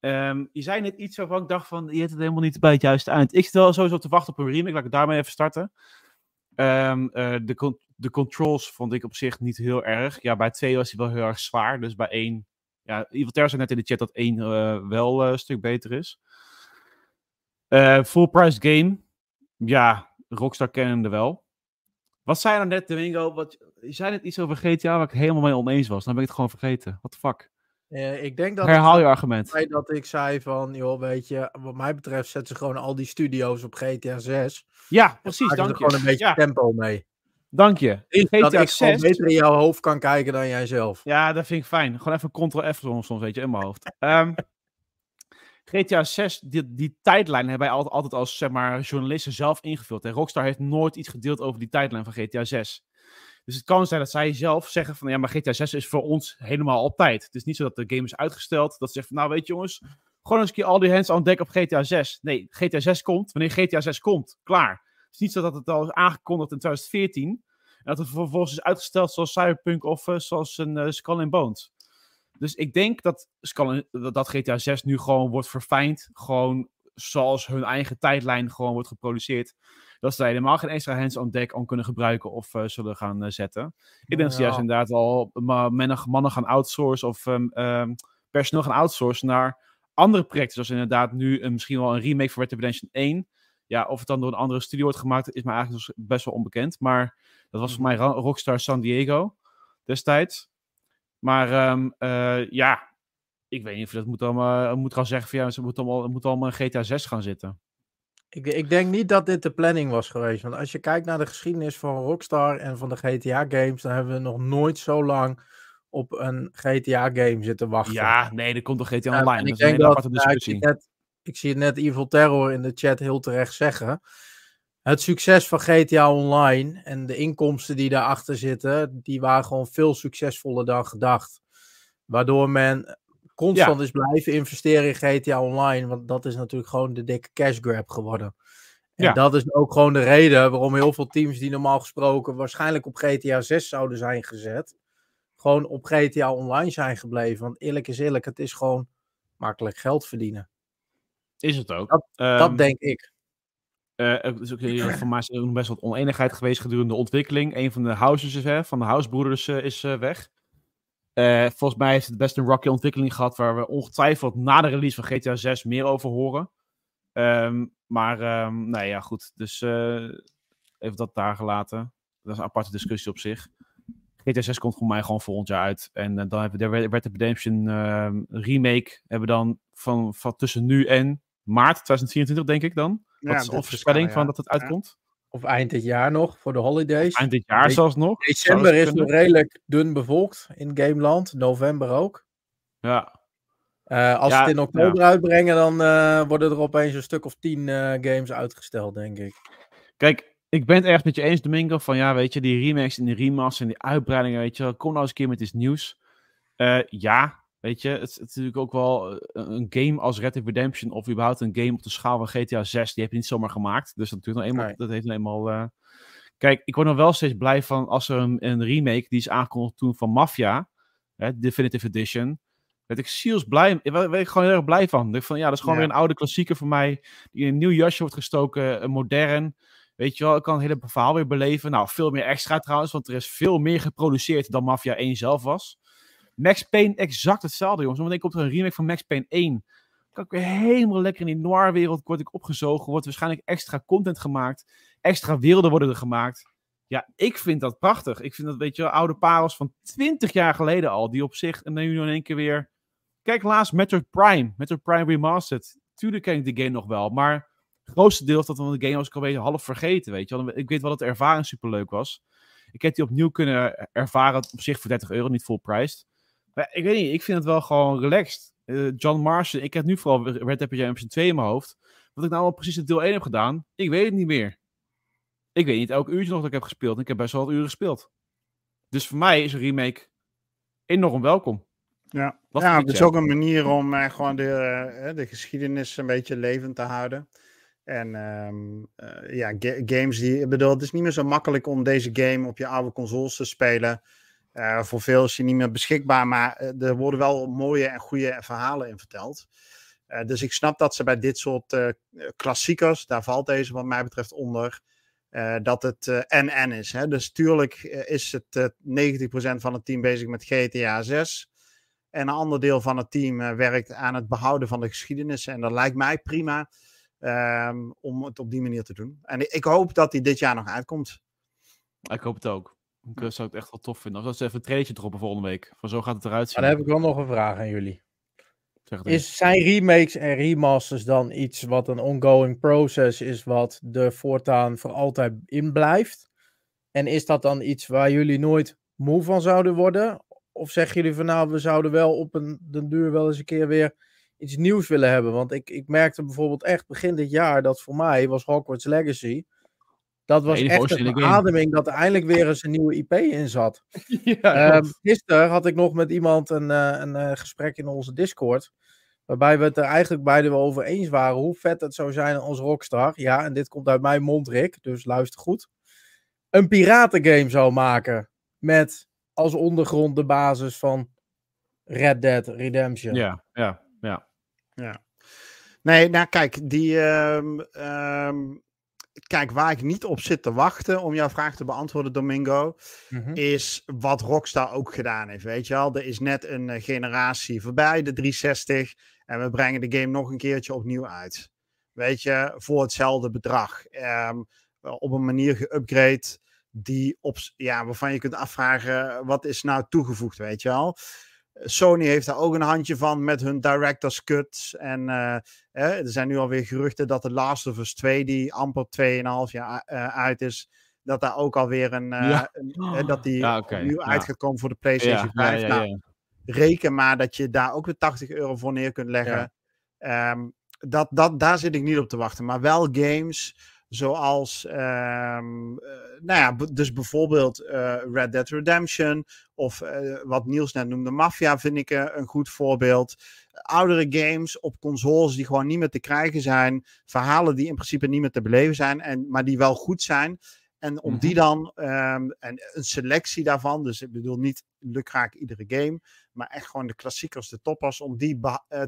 S1: Um, je zei net iets waarvan ik dacht van, je hebt het helemaal niet bij het juiste eind. Ik zit wel sowieso te wachten op een remake, laat ik daarmee even starten. Um, uh, de, con de controls vond ik op zich niet heel erg. Ja, bij 2 was hij wel heel erg zwaar, dus bij 1... Ja, Evil zei net in de chat dat 1 wel een stuk beter is. full price game. Ja, Rockstar kennende wel. Wat zei je nou net, Domingo? Wat, je zei net iets over GTA waar ik helemaal mee oneens was. Dan ben ik het gewoon vergeten. What the fuck?
S3: Uh, ik denk dat
S1: Herhaal je argument.
S3: Dat ik zei van, joh, weet je, wat mij betreft zetten ze gewoon al die studio's op GTA 6.
S1: Ja, precies, dank je.
S3: gewoon een beetje tempo mee.
S1: Dank je.
S3: GTA dat ik 6... beter in jouw hoofd kan kijken dan jij zelf.
S1: Ja, dat vind ik fijn. Gewoon even Ctrl-F soms, weet je, in mijn hoofd. Um, GTA 6, die, die tijdlijn hebben wij altijd, altijd als zeg maar, journalisten zelf ingevuld. En Rockstar heeft nooit iets gedeeld over die tijdlijn van GTA 6. Dus het kan zijn dat zij zelf zeggen van ja, maar GTA 6 is voor ons helemaal op tijd. Het is niet zo dat de game is uitgesteld. Dat ze zeggen van nou weet je jongens, gewoon eens een keer al die hands aan dek op GTA 6. Nee, GTA 6 komt wanneer GTA 6 komt. Klaar. Het is niet zo dat het al is aangekondigd in 2014. En dat het vervolgens is uitgesteld zoals Cyberpunk of uh, zoals een uh, Skull and Bones. Dus ik denk dat, dat GTA 6 nu gewoon wordt verfijnd. Gewoon zoals hun eigen tijdlijn gewoon wordt geproduceerd. Dat ze daar helemaal geen extra hands on deck om kunnen gebruiken of uh, zullen gaan uh, zetten. Ik denk dat ze juist inderdaad al mannen, mannen gaan outsourcen of um, um, personeel gaan outsourcen naar andere projecten. Zoals inderdaad nu een, misschien wel een remake van Red Dead Redemption 1. Ja, of het dan door een andere studio wordt gemaakt, is me eigenlijk best wel onbekend. Maar dat was voor mij Rockstar San Diego destijds. Maar um, uh, ja, ik weet niet of dat moet allemaal, moet gaan zeggen van ja, ze moeten allemaal, moet allemaal in GTA 6 gaan zitten.
S3: Ik, ik denk niet dat dit de planning was geweest. Want als je kijkt naar de geschiedenis van Rockstar en van de GTA-games, dan hebben we nog nooit zo lang op een GTA-game zitten wachten.
S1: Ja, nee, er komt toch GTA Online. dat is een hele aparte discussie.
S3: ik, zie net, ik zie net Evil Terror in de chat heel terecht zeggen. Het succes van GTA Online en de inkomsten die daarachter zitten, die waren gewoon veel succesvoller dan gedacht. Waardoor men constant is blijven investeren in GTA Online. Want dat is natuurlijk gewoon de dikke cash grab geworden. En ja. dat is ook gewoon de reden waarom heel veel teams die normaal gesproken waarschijnlijk op GTA 6 zouden zijn gezet, gewoon op GTA Online zijn gebleven. Want eerlijk is eerlijk, het is gewoon makkelijk geld verdienen.
S1: Is het ook.
S3: Dat, dat ehm, denk ik.
S1: Uh, er is ook voor mij best wat oneenigheid geweest gedurende de ontwikkeling. Een van de houses hè, van de housebroeders uh, is uh, weg. Uh, volgens mij heeft het best een rocky ontwikkeling gehad, waar we ongetwijfeld na de release van GTA 6 meer over horen. Um, maar, um, nee, ja, goed. Dus uh, even dat daar gelaten. Dat is een aparte discussie op zich. GTA 6 komt voor mij gewoon volgend jaar uit. En uh, dan hebben we de Red Dead Redemption uh, remake hebben we dan van, van tussen nu en maart 2024, denk ik dan. Ja, dat is onze voorspelling van dat het uitkomt.
S3: Of eind dit jaar nog, voor de holidays.
S1: Eind dit jaar zelfs nog.
S3: December is nog redelijk dun bevolkt in Gameland. November ook.
S1: Ja.
S3: Uh, als ja, het in oktober ja. uitbrengen, dan uh, worden er opeens een stuk of tien uh, games uitgesteld, denk ik.
S1: Kijk, ik ben het erg met je eens, Domingo. Van ja, weet je, die remakes en die remasters en die uitbreidingen, weet je, kom nou eens een keer met iets nieuws. ja, Weet je, het, het, is natuurlijk ook wel eh, een game als Red Dead Redemption of überhaupt een game op de schaal van GTA 6, die heb je niet zomaar gemaakt. Dus dat, natuurlijk nog eenmaal, dat heeft nog eenmaal... Uh... Kijk, ik word nog wel steeds blij van als er een, een remake, die is aangekondigd toen van Mafia, hè, Definitive Edition, werd ik ziels blij, werd ik gewoon heel erg blij van. Ik van ja, dat is gewoon weer een oude klassieker voor mij, die in een nieuw jasje wordt gestoken, modern. Weet je wel, ik kan het hele verhaal weer beleven. Nou, veel meer extra trouwens, want er is veel meer geproduceerd dan Mafia 1 zelf was. Max Payne exact hetzelfde, jongens. Want ik komt er een remake van Max Payne 1. Kan ik weer helemaal lekker in die noir-wereld word ik opgezogen. Wordt waarschijnlijk extra content gemaakt. Extra werelden worden er gemaakt. Ja, ik vind dat prachtig. Ik vind dat, weet je oude parels van 20 jaar geleden al. Die op zich, en nu in één keer weer... Kijk, laatst Metroid Prime. Metroid Prime Remastered. Tuurlijk ken ik de game nog wel, maar... Het grootste deel van de game was ik alweer half vergeten, weet je Ik weet wel dat de ervaring superleuk was. Ik heb die opnieuw kunnen ervaren op zich voor 30 euro, niet full priced ik weet niet, ik vind het wel gewoon relaxed. Uh, John Marston, ik heb nu vooral Red Dead Redemption 2 in mijn hoofd. Wat ik nou al precies het deel 1 heb gedaan, ik weet het niet meer. Ik weet niet elk uurtje nog dat ik heb gespeeld. Ik heb best wel wat uren gespeeld. Dus voor mij is een remake enorm welkom.
S2: Ja, ja het is ook een manier om uh, gewoon de, uh, de geschiedenis een beetje levend te houden. En um, uh, ja, games die, ik bedoel, het is niet meer zo makkelijk om deze game op je oude consoles te spelen. Uh, voor veel is hij niet meer beschikbaar, maar uh, er worden wel mooie en goede verhalen in verteld. Uh, dus ik snap dat ze bij dit soort klassiekers, daar valt deze wat mij betreft onder, dat het NN is. Hè? Dus tuurlijk is het 90% van het team bezig met GTA 6. En een ander deel van het team werkt aan het behouden van de geschiedenis. En dat lijkt mij prima um, om het op die manier te doen. En ik hoop dat hij dit jaar nog uitkomt.
S1: Ik hoop het ook. Ik zou het echt wel tof vinden. Als ze even een trailertje droppen volgende week. Van zo gaat het eruit zien.
S3: dan heb ik wel nog een vraag aan jullie. Is, zijn remakes en remasters dan iets wat een ongoing process is, wat er voortaan voor altijd in blijft? En is dat dan iets waar jullie nooit moe van zouden worden? Of zeggen jullie van nou, we zouden wel op een de duur wel eens een keer weer iets nieuws willen hebben? Want ik, ik merkte bijvoorbeeld echt begin dit jaar dat voor mij was Hogwarts Legacy dat was echt een verademing dat er eindelijk weer eens een nieuwe IP in zat. ja, um, gisteren had ik nog met iemand een, uh, een uh, gesprek in onze Discord. Waarbij we het er eigenlijk beide wel over eens waren hoe vet het zou zijn als Rockstar. Ja, en dit komt uit mijn mond, Rick, dus luister goed. Een piratengame zou maken. Met als ondergrond de basis van Red Dead Redemption.
S1: Ja, ja, ja.
S2: ja. Nee, nou kijk, die. Um, um kijk, waar ik niet op zit te wachten om jouw vraag te beantwoorden, Domingo, mhm. is wat Rockstar ook gedaan heeft. Weet je wel, er is net een uh, generatie voorbij, de 360, en we brengen de game nog een keertje opnieuw uit. Weet je, voor hetzelfde bedrag. Um, op een manier geüpgrade die op, ja, waarvan je kunt afvragen, wat is nou toegevoegd, weet je wel. Sony heeft daar ook een handje van met hun director's cuts. En er zijn nu alweer geruchten dat de Last of Us 2, die amper 2,5 jaar uit is, dat daar ook alweer een, een dat die ja, okay. uit gaat komen voor de PlayStation 5. Nou, reken maar dat je daar ook weer 80 euro voor neer kunt leggen. Um, dat, dat, daar zit ik niet op te wachten. Maar wel games zoals, um, nou ja, dus bijvoorbeeld uh, Red Dead Redemption. Of uh, wat Niels net noemde, Mafia vind ik een goed voorbeeld. Oudere games op consoles die gewoon niet meer te krijgen zijn. Verhalen die in principe niet meer te beleven zijn, en, maar die wel goed zijn. En om die mhm. dan, um, en een selectie daarvan, dus ik bedoel niet lukraak iedere game, maar echt gewoon de klassiekers, de toppers, om die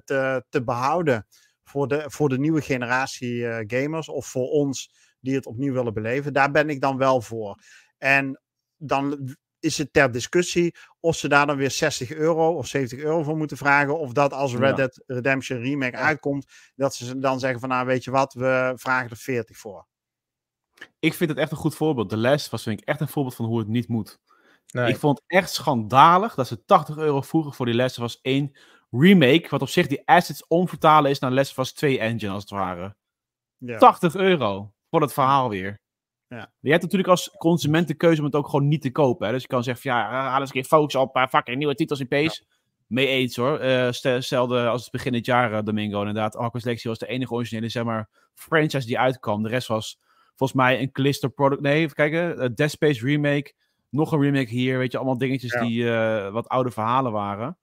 S2: te, te behouden voor de, voor de nieuwe generatie uh, gamers of voor ons die het opnieuw willen beleven. Daar ben ik dan wel voor. En dan is het ter discussie of ze daar dan weer 60 euro of 70 euro voor moeten vragen. Of dat als Red Dead Redemption Remake uitkomt, dat ze dan zeggen van nou weet je wat, we vragen er 40 voor.
S1: Ik vind het echt een goed voorbeeld. De les was vind ik echt een voorbeeld van hoe het niet moet. Nee. Ik vond het echt schandalig dat ze 80 euro vroegen voor die les. was één remake, wat op zich die assets omvertalen is naar of Us 2 engine als het ware. Ja. 80 euro voor het verhaal weer. Ja. Je hebt natuurlijk als consument de keuze om het ook gewoon niet te kopen. Hè? Dus je kan zeggen van ja, haal eens een keer focus op uh, fucking nieuwe titels in PS. Mee eens hoor. Uh, stelde als het begin dit jaar, uh, Domingo, inderdaad. Hogwarts Legacy was de enige originele, zeg maar, franchise die uitkwam. De rest was volgens mij een Callisto product. Nee, even kijken. Dead Space remake. Nog een remake hier. Weet je, allemaal dingetjes die wat oude verhalen waren.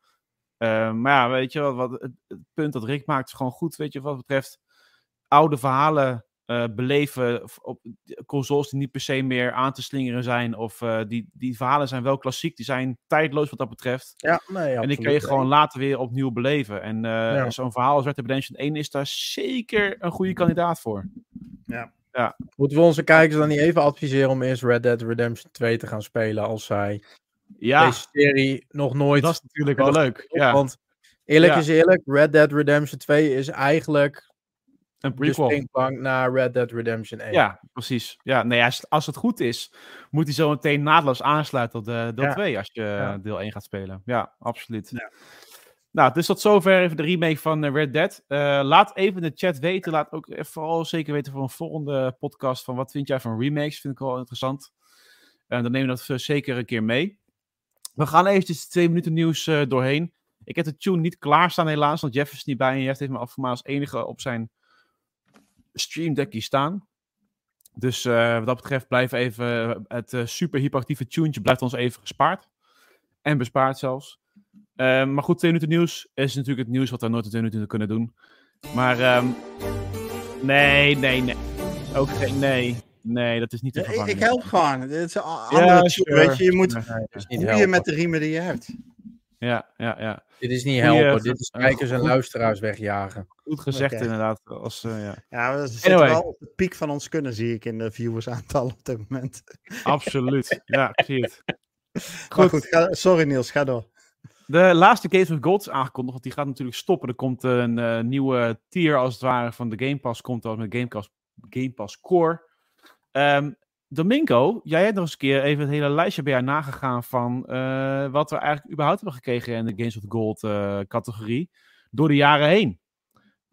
S1: Uh, maar ja, weet je wat, het, het, punt dat Rick maakt is gewoon goed, weet je, wat betreft oude verhalen uh, beleven op consoles die niet per se meer aan te slingeren zijn. Of uh, die, die verhalen zijn wel klassiek, die zijn tijdloos wat dat betreft.
S3: Ja, nee,
S1: en die kun je gewoon later weer opnieuw beleven. En ja. zo'n verhaal als Red Dead Redemption 1 is daar zeker een goede kandidaat voor.
S2: Ja.
S3: ja. Moeten we onze kijkers dan niet even adviseren om eerst Red Dead Redemption 2 te gaan spelen als zij ja. deze serie nog nooit.
S1: Dat is natuurlijk wel leuk. Ja.
S3: Want eerlijk is eerlijk, Red Dead Redemption 2 is eigenlijk
S1: een prequel.
S3: De naar Red Dead Redemption 1.
S1: Ja, precies. Ja, nee, als, als het goed is, moet hij zo meteen naadloos aansluiten tot de, deel 2 als je deel 1 gaat spelen. Ja, absoluut. Ja. Nou, dus tot zover even de remake van eh, Red Dead. Uh, laat even in de chat weten. Laat ook vooral zeker weten voor een volgende podcast van wat vind jij van remakes. Vind ik wel interessant. En dan nemen we dat zeker een keer mee. We gaan eventjes twee minuten nieuws uh, doorheen. Ik heb de tune niet klaarstaan helaas, want Jeff is niet bij en Jeff heeft me afgemaakt als enige op zijn Stream Deckje staan. Dus uh, wat dat betreft blijft even het uh, super hyperactieve tuentje blijft ons even gespaard. En bespaard zelfs. maar goed, twee minuten nieuws is natuurlijk het nieuws wat we nooit in twee minuten kunnen doen. Maar um, nee, nee, nee. Ook geen, nee. Nee, dat is niet te
S2: vervangen. Ik, help gewoon. Is ja, weet je, je moet je met de riemen die je hebt.
S1: Ja, ja, ja.
S3: Dit is niet helpen, dit is kijkers en luisteraars wegjagen.
S1: Goed gezegd inderdaad. Als, uh, ja.
S2: ja, we zitten anyway. wel op de piek van ons kunnen, zie ik in de viewersaantallen op dit moment.
S1: Absoluut, ja, ik zie het.
S2: Goed. goed ga, sorry Niels, ga door.
S1: De laatste Games of Gold is aangekondigd, want die gaat natuurlijk stoppen. Er komt een uh, nieuwe tier als het ware van de Game Pass, komt al met Game Pass, Game Pass Core. Um, Domingo, jij hebt nog eens een keer even het hele lijstje bij jou nagegaan van uh, wat we eigenlijk überhaupt hebben gekregen in de Games of Gold uh, categorie door de jaren heen.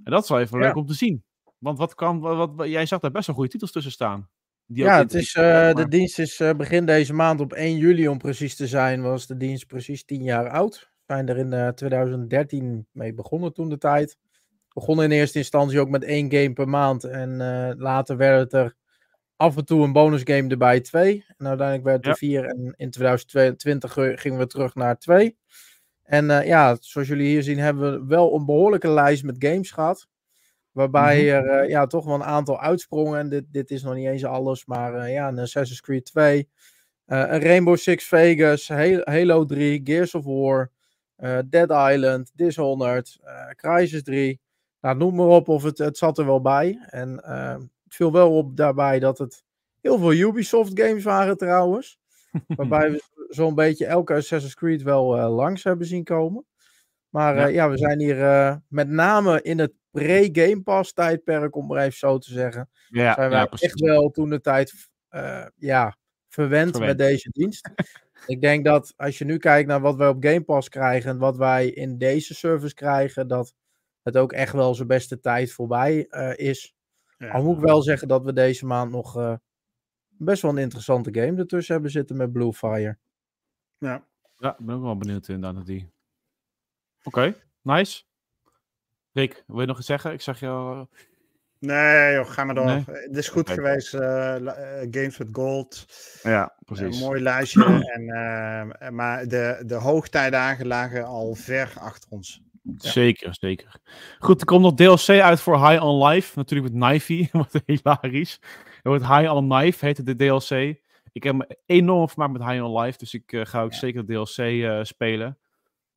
S1: En dat is wel even ja. leuk om te zien. Want wat kan, wat, wat, jij zag daar best wel goede titels tussen staan.
S3: ja, het is, uh, de dienst is begin deze maand op 1 juli om precies te zijn, was de dienst precies 10 jaar oud. We zijn er in 2013 mee begonnen toen de tijd. Begonnen in eerste instantie ook met één game per maand en later werd het er af en toe een bonus game erbij, twee. En uiteindelijk werd het er vier. En in 2022 gingen we terug naar twee. En uh, ja, zoals jullie hier zien, hebben we wel een behoorlijke lijst met games gehad. Waarbij mm -hmm. er uh, ja, toch wel een aantal uitsprongen. En dit, dit is nog niet eens alles, maar uh, ja, een Assassin's Creed 2. een Rainbow Six Vegas, Halo 3, Gears of War, Dead Island, Dishonored, Crysis 3. Nou, noem maar op, of het, het zat er wel bij. En viel wel op daarbij dat het heel veel Ubisoft games waren trouwens. waarbij we zo'n beetje elke Assassin's Creed wel uh, langs hebben zien komen. Maar ja, uh, ja we zijn hier uh, met name in het pre-Game Pass tijdperk, om maar even zo te zeggen. Ja, zijn wij ja, echt wel toen de tijd ja, verwend, verwend, met deze dienst. Ik denk dat als je nu kijkt naar wat wij op Game Pass krijgen en wat wij in deze service krijgen, dat het ook echt wel zijn beste tijd voorbij uh, is. Ja. Al moet ik wel zeggen dat we deze maand nog uh, best wel een interessante game ertussen hebben zitten met Blue Fire.
S1: Ja, ja ik ben ook wel benieuwd inderdaad naar die. Oké, okay, nice. Rick, wil je nog iets zeggen? Ik zag jou...
S2: Nee, joh, ga maar door. Het is goed geweest. Uh, Games with Gold.
S1: Ja, precies.
S2: Een mooi lijstje. en, uh, maar de, de hoogtijdagen lagen al ver achter ons.
S1: Ja. Zeker, zeker. Goed, er komt nog DLC uit voor High on Life. Natuurlijk met Knifey. Wat hilarisch. Het wordt High on Knife, heette de DLC. Ik heb me enorm vermaakt met High on Life. Dus ik uh, ga ook ja. zeker de DLC uh, spelen.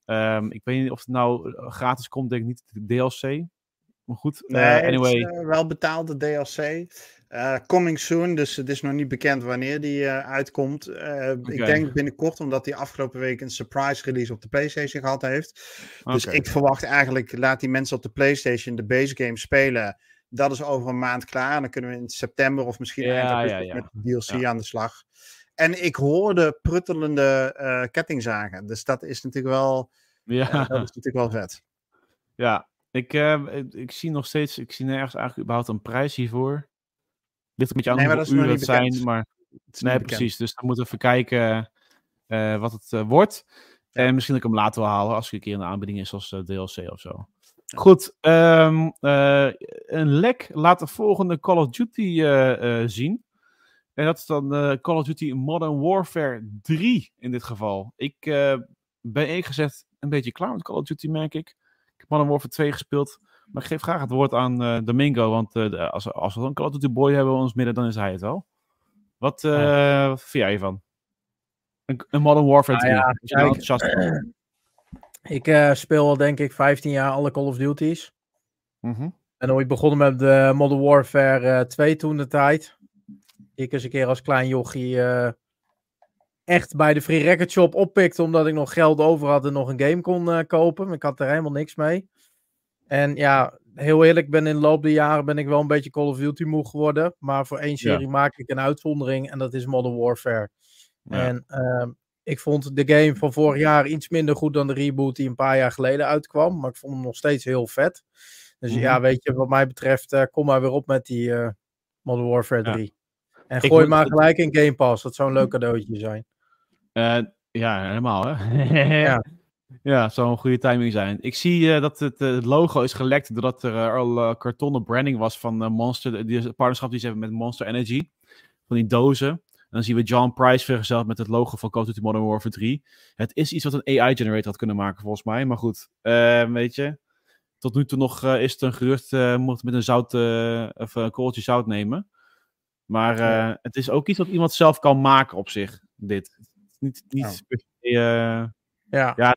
S1: Um, ik weet niet of het nou gratis komt, denk ik niet de DLC. Maar goed,
S2: nee, uh, anyway. Het is, wel betaalde DLC. coming soon, dus het is nog niet bekend wanneer die uitkomt. Okay. Ik denk binnenkort, omdat hij afgelopen week een surprise release op de PlayStation gehad heeft. Dus okay. ik verwacht eigenlijk, laat die mensen op de PlayStation de base game spelen. Dat is over een maand klaar. En dan kunnen we in september of misschien ja, eind ja, ja. met DLC aan de slag. En ik hoorde pruttelende uh, kettingzagen. Dus dat is natuurlijk wel, ja. Uh, dat is natuurlijk wel vet.
S1: Ja, ik, uh, ik zie nog steeds, ik zie nergens eigenlijk überhaupt een prijs hiervoor. Ligt een beetje aan nee, hoeveel uren het zijn, maar... Het nee, precies. Dus dan moeten we even kijken wat het wordt. Ja. En misschien dat ik hem later wil halen als ik een keer een aanbieding is als DLC of zo. Goed, um, uh, een lek laat de volgende Call of Duty zien. En dat is dan Call of Duty Modern Warfare 3 in dit geval. Ik ben gezegd een beetje klaar met Call of Duty, merk ik. Ik heb Modern Warfare 2 gespeeld. Maar ik geef graag het woord aan Domingo. Want als, als we een Call of Duty boy hebben in ons midden, dan is hij het wel. Wat, ja. wat vind jij ervan? Een, een Modern Warfare 3. Ah, ja, enthousiast
S3: ik uh, speel al denk ik 15 jaar alle Call of Duties. Mm -hmm. En ooit begonnen met de Modern Warfare uh, 2 toen de tijd. Ik eens een keer als klein jochie uh, echt bij de Free Record Shop oppikte. Omdat ik nog geld over had en nog een game kon uh, kopen. Ik had er helemaal niks mee. En ja, heel eerlijk, ben in de loop der jaren ben ik wel een beetje Call of Duty moe geworden. Maar voor één serie ja. maak ik een uitzondering. En dat is Modern Warfare. Ja. En ehm, ik vond de game van vorig jaar iets minder goed dan de reboot die een paar jaar geleden uitkwam. Maar ik vond hem nog steeds heel vet. Dus mm ja, weet je, wat mij betreft, uh, kom maar weer op met die uh, Modern Warfare 3. Ja. En gooi maar gelijk in Game Pass. Dat zou een leuk cadeautje zijn.
S1: Uh, ja, helemaal hè. ja. Ja, zou een goede timing zijn. Ik zie dat het, het, logo is gelekt doordat er al kartonnen branding was van Monster. Die partnerschap die ze hebben met Monster Energy. Van die dozen dan zien we John Price vergezeld met het logo van Call of Duty Modern Warfare 3. Het is iets wat een AI-generator had kunnen maken, volgens mij. Maar goed, uh, weet je. Tot nu toe nog is het een gerucht, mocht met een zout, of een korreltje zout nemen. Maar ja. het is ook iets wat iemand zelf kan maken op zich, dit. Niet, niet ja.
S3: ja. ja.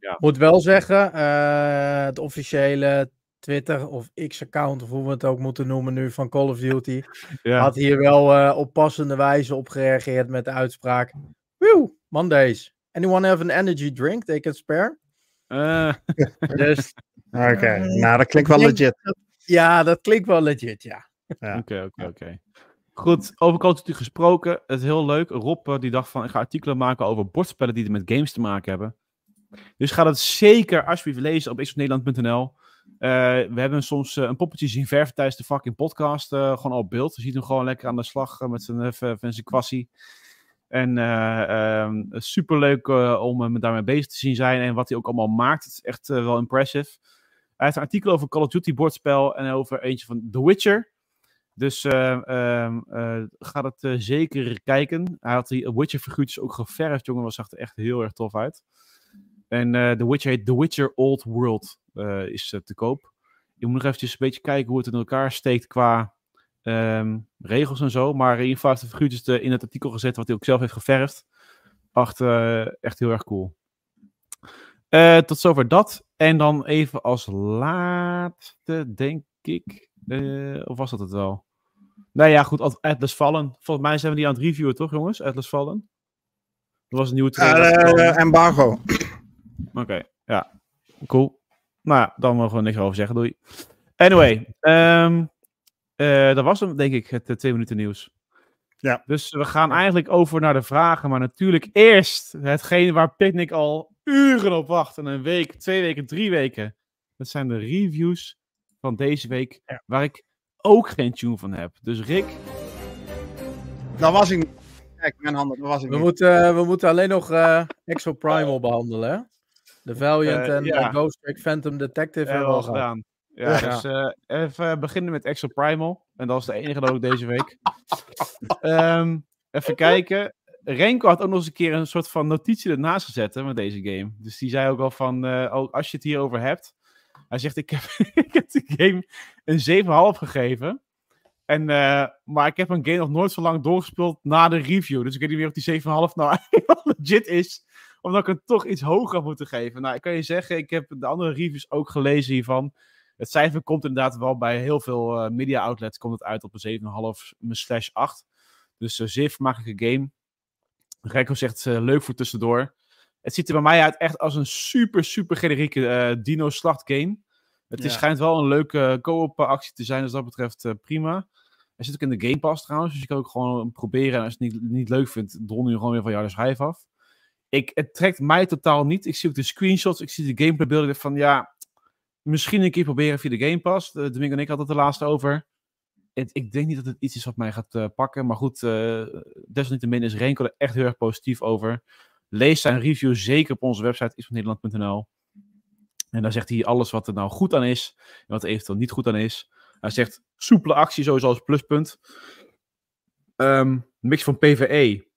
S3: Ja. Moet wel zeggen, het officiële Twitter of X-account, of hoe we het ook moeten noemen nu, van Call of Duty, ja. had hier wel uh, op passende wijze op gereageerd met de uitspraak: Woo, Mondays. Anyone have an energy drink they can spare?
S1: Uh.
S3: dus.
S2: Oké, okay. uh, nou dat klinkt wel legit.
S3: Ja, dat klinkt wel legit, ja.
S1: Oké, oké, oké. Goed, over Call gesproken. Het is heel leuk. Rob die dacht van, ik ga artikelen maken over bordspellen die met games te maken hebben. Dus ga dat zeker alsjeblieft lezen op xnederland.nl. Uh, we hebben soms uh, een poppetje zien verven tijdens de fucking podcast. Gewoon op beeld. Je ziet hem gewoon lekker aan de slag met zijn, zijn kwassie. En um, super leuk om hem daarmee bezig te zien zijn. En wat hij ook allemaal maakt. Het is echt wel impressive. Hij heeft een artikel over Call of Duty bordspel. En over eentje van The Witcher. Dus um, ga dat zeker kijken. Hij had die Witcher figuurtjes ook geverfd. Jongen, dat zag er echt heel erg tof uit. En uh, The Witcher heet The Witcher Old World uh, is uh, te koop. Je moet nog eventjes een beetje kijken hoe het in elkaar steekt qua um, regels en zo. Maar in ieder geval heeft de figuurtjes de, in het artikel gezet wat hij ook zelf heeft geverfd. Echt, echt heel erg cool. tot zover dat. En dan even als laatste, denk ik. of was dat het wel? Nou ja, goed. Atlas Fallen. Volgens mij zijn we die aan het reviewen, toch, jongens? Atlas Fallen. Dat was een nieuwe
S2: trailer. embargo.
S1: Oké, okay, ja. Cool. Nou ja, dan mogen we niks over zeggen. Doei. Anyway, um, uh, dat was hem, denk ik, het uh, twee minuten nieuws. Ja. Dus we gaan eigenlijk over naar de vragen, maar natuurlijk eerst hetgeen waar Picnic al uren op wacht. En een week, twee weken, drie weken. Dat zijn de reviews van deze week, waar ik ook geen tune van heb. Dus Rick.
S2: Dat was ik. Kijk, mijn handen, dat was ik
S3: we Moeten, uh, we moeten alleen nog uh, Exo Primal behandelen, hè? De Valiant uh, en ja. Ghost Trick Phantom Detective hebben we al gedaan.
S1: Ja, ja. dus uh, even beginnen met Exo Primal. En dat is de enige dat ook deze week. um, even kijken. Renko had ook nog eens een keer een soort van notitie ernaast gezet hè, met deze game. Dus die zei ook al van, uh, oh, als je het hierover hebt. Hij zegt, ik heb, ik de game een 7,5 gegeven. En, uh, maar ik heb een game nog nooit zo lang doorgespeeld na de review. Dus ik weet niet meer of die 7,5 nou legit is. Omdat ik het toch iets hoger had moeten geven. Nou, ik kan je zeggen, ik heb de andere reviews ook gelezen hiervan. Het cijfer komt inderdaad wel bij heel veel uh, media outlets komt het uit op een 7,5 slash 8. Dus uh, zeer vermakelijke game. Rekko zegt leuk voor tussendoor. Het ziet er bij mij uit echt als een super, super generieke dino-slacht game. Het is, schijnt wel een leuke co-op actie te zijn, dus dat betreft prima. Hij zit ook in de Game Pass trouwens, dus je kan ook gewoon proberen. En als je het niet, niet leuk vindt, dron je gewoon weer van jou de schijf af. Ik, het trekt mij totaal niet. Ik zie ook de screenshots, ik zie de gameplay beelden van ja, Misschien een keer proberen via de Game Pass. De Domingo en ik hadden het de laatste over. Het, ik denk niet dat het iets is wat mij gaat uh, pakken. Maar goed, uh, desalniettemin is Renko er echt heel erg positief over. Lees zijn review zeker op onze website isvannederland.nl. En daar zegt hij alles wat er nou goed aan is. En wat er eventueel niet goed aan is. Hij zegt soepele actie sowieso als pluspunt. Um, mix van PvE.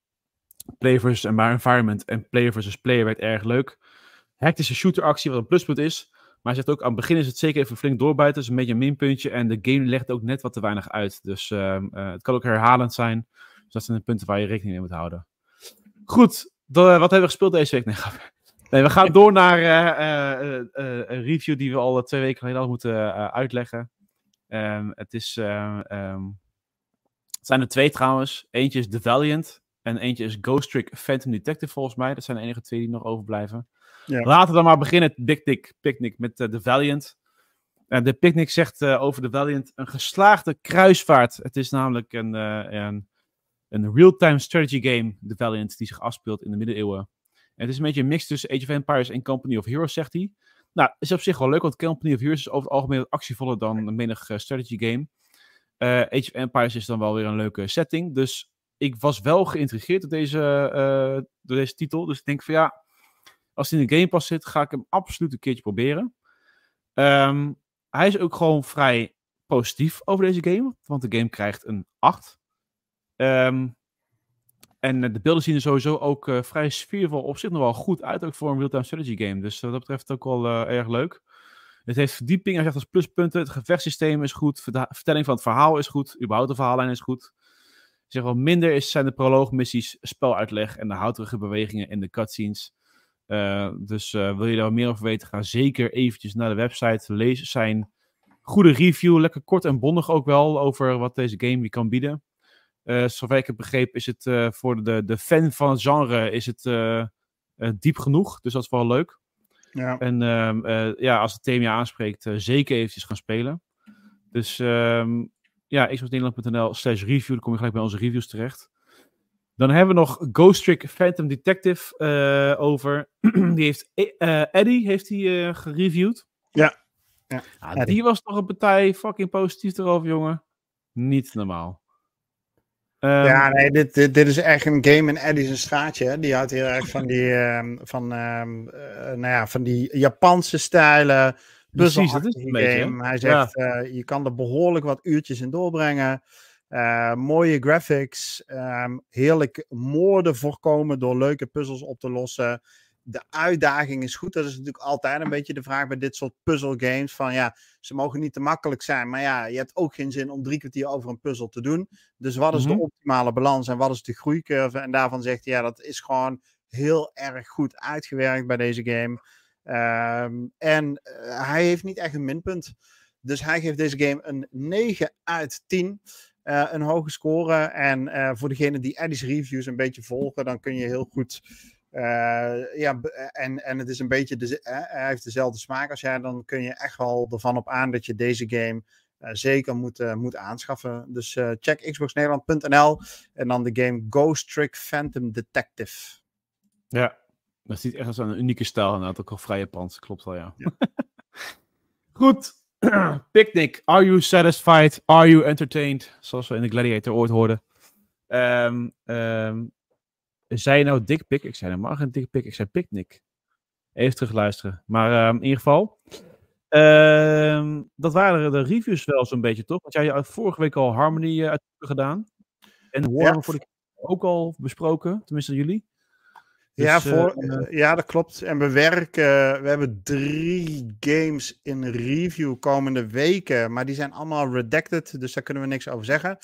S1: Player versus environment en player versus player werd erg leuk. Hectische shooter actie wat een pluspunt is. Maar hij zegt ook, aan het begin is het zeker even flink doorbijten. Dus een beetje een minpuntje. En de game legt ook net wat te weinig uit. Dus uh, uh, het kan ook herhalend zijn. Dus dat zijn de punten waar je rekening mee moet houden. Goed, wat hebben we gespeeld deze week? Nee, nee we gaan door naar uh, een review die we al twee weken geleden al moeten uitleggen. Um, het, is, um, het zijn er twee trouwens. Eentje is The Valiant. En eentje is Ghost Trick Phantom Detective volgens mij. Dat zijn de enige twee die nog overblijven. Ja. Laten we dan maar beginnen, Big Dick Picnic, met uh, de Valiant. Uh, de Picnic zegt uh, over de Valiant een geslaagde kruisvaart. Het is namelijk een, een, een real-time strategy game, de Valiant, die zich afspeelt in de middeleeuwen. En het is een beetje een mix tussen Age of Empires en Company of Heroes, zegt hij. Nou, is op zich wel leuk, want Company of Heroes is over het algemeen actievoller dan een menig strategy game. Age of Empires is dan wel weer een leuke setting. Dus ik was wel geïntrigeerd door deze, door deze titel. Dus ik denk van ja, als hij in de Game Pass zit, ga ik hem absoluut een keertje proberen. Ehm, hij is ook gewoon vrij positief over deze game, want de game krijgt een 8. Ehm, en eh, de beelden zien er sowieso ook uh, vrij sfeervol op zich nog wel goed uit, ook voor een real-time strategy game. Dus wat dat betreft ook wel uh, erg leuk. Het heeft verdieping, zegt als pluspunten. Het gevechtssysteem is goed, vertelling van het verhaal is goed, überhaupt de verhaallijn is goed. Zeg wel minder is, zijn de proloogmissies, speluitleg en de houterige bewegingen in de cutscenes. Dus wil je daar meer over weten, ga zeker eventjes naar de website. Lees zijn goede review, lekker kort en bondig ook wel, over wat deze game je kan bieden. Uh, zover ik heb begrepen is het voor de, de fan van het genre is het, diep genoeg. Dus dat is wel leuk. Ja. En ehm, ja, als het thema je aanspreekt, zeker eventjes gaan spelen. Dus um, ja, xboxnederland.nl slash review, dan kom je gelijk bij onze reviews terecht. Dan hebben we nog Ghost Trick Phantom Detective uh, over. die heeft uh, Eddie heeft die, uh, gereviewd.
S2: Ja.
S1: ja, ja die was toch een partij fucking positief erover, jongen. Niet normaal.
S2: Um, ja, nee, dit, dit, dit, is echt een game in Eddie's straatje. Die houdt heel erg van die, um, van, um, nou ja, van die Japanse stijlen. Precies, dat is een game. Beetje, Hij zegt, ja. je kan er behoorlijk wat uurtjes in doorbrengen. Uh, mooie graphics, heerlijk moorden voorkomen door leuke puzzels op te lossen. De uitdaging is goed. Dat is natuurlijk altijd een beetje de vraag bij dit soort puzzle games. Van ja, ze mogen niet te makkelijk zijn. Maar ja, je hebt ook geen zin om drie kwartier over een puzzel te doen. Dus wat is de mhm. optimale balans en wat is de groeicurve? En daarvan zegt hij, ja, dat is gewoon heel erg goed uitgewerkt bij deze game. Um, en uh, hij heeft niet echt een minpunt. Dus hij geeft deze game een 9 uit 10. Uh, een hoge score. En uh, voor degene die Eddie's reviews een beetje volgen, dan kun je heel goed. Uh, ja, en, en het is een beetje. De, hij heeft dezelfde smaak als jij. Dan kun je echt wel ervan op aan dat je deze game zeker moet, moet aanschaffen. Dus check xboxnederland.nl en dan de game Ghost Trick Phantom Detective.
S1: Ja, dat ziet echt als een unieke stijl inderdaad. Ook al vrij Japans, klopt wel, ja. ja. Goed. Picnic. Are you satisfied? Are you entertained? Zoals we in de Gladiator ooit hoorden. Um, um, zei je nou dikpik? Ik zei helemaal geen dikpik. Ik zei picnic. Even terug luisteren. Maar um, in ieder geval. dat waren de reviews wel zo'n beetje, toch? Want jij had vorige week al Harmony uh, gedaan. En Warhammer ja. voor de ook al besproken. Tenminste jullie.
S2: Dus, ja, voor, uh, ja, dat klopt. En we werken, we hebben drie games in review komende weken, maar die zijn allemaal redacted, dus daar kunnen we niks over zeggen.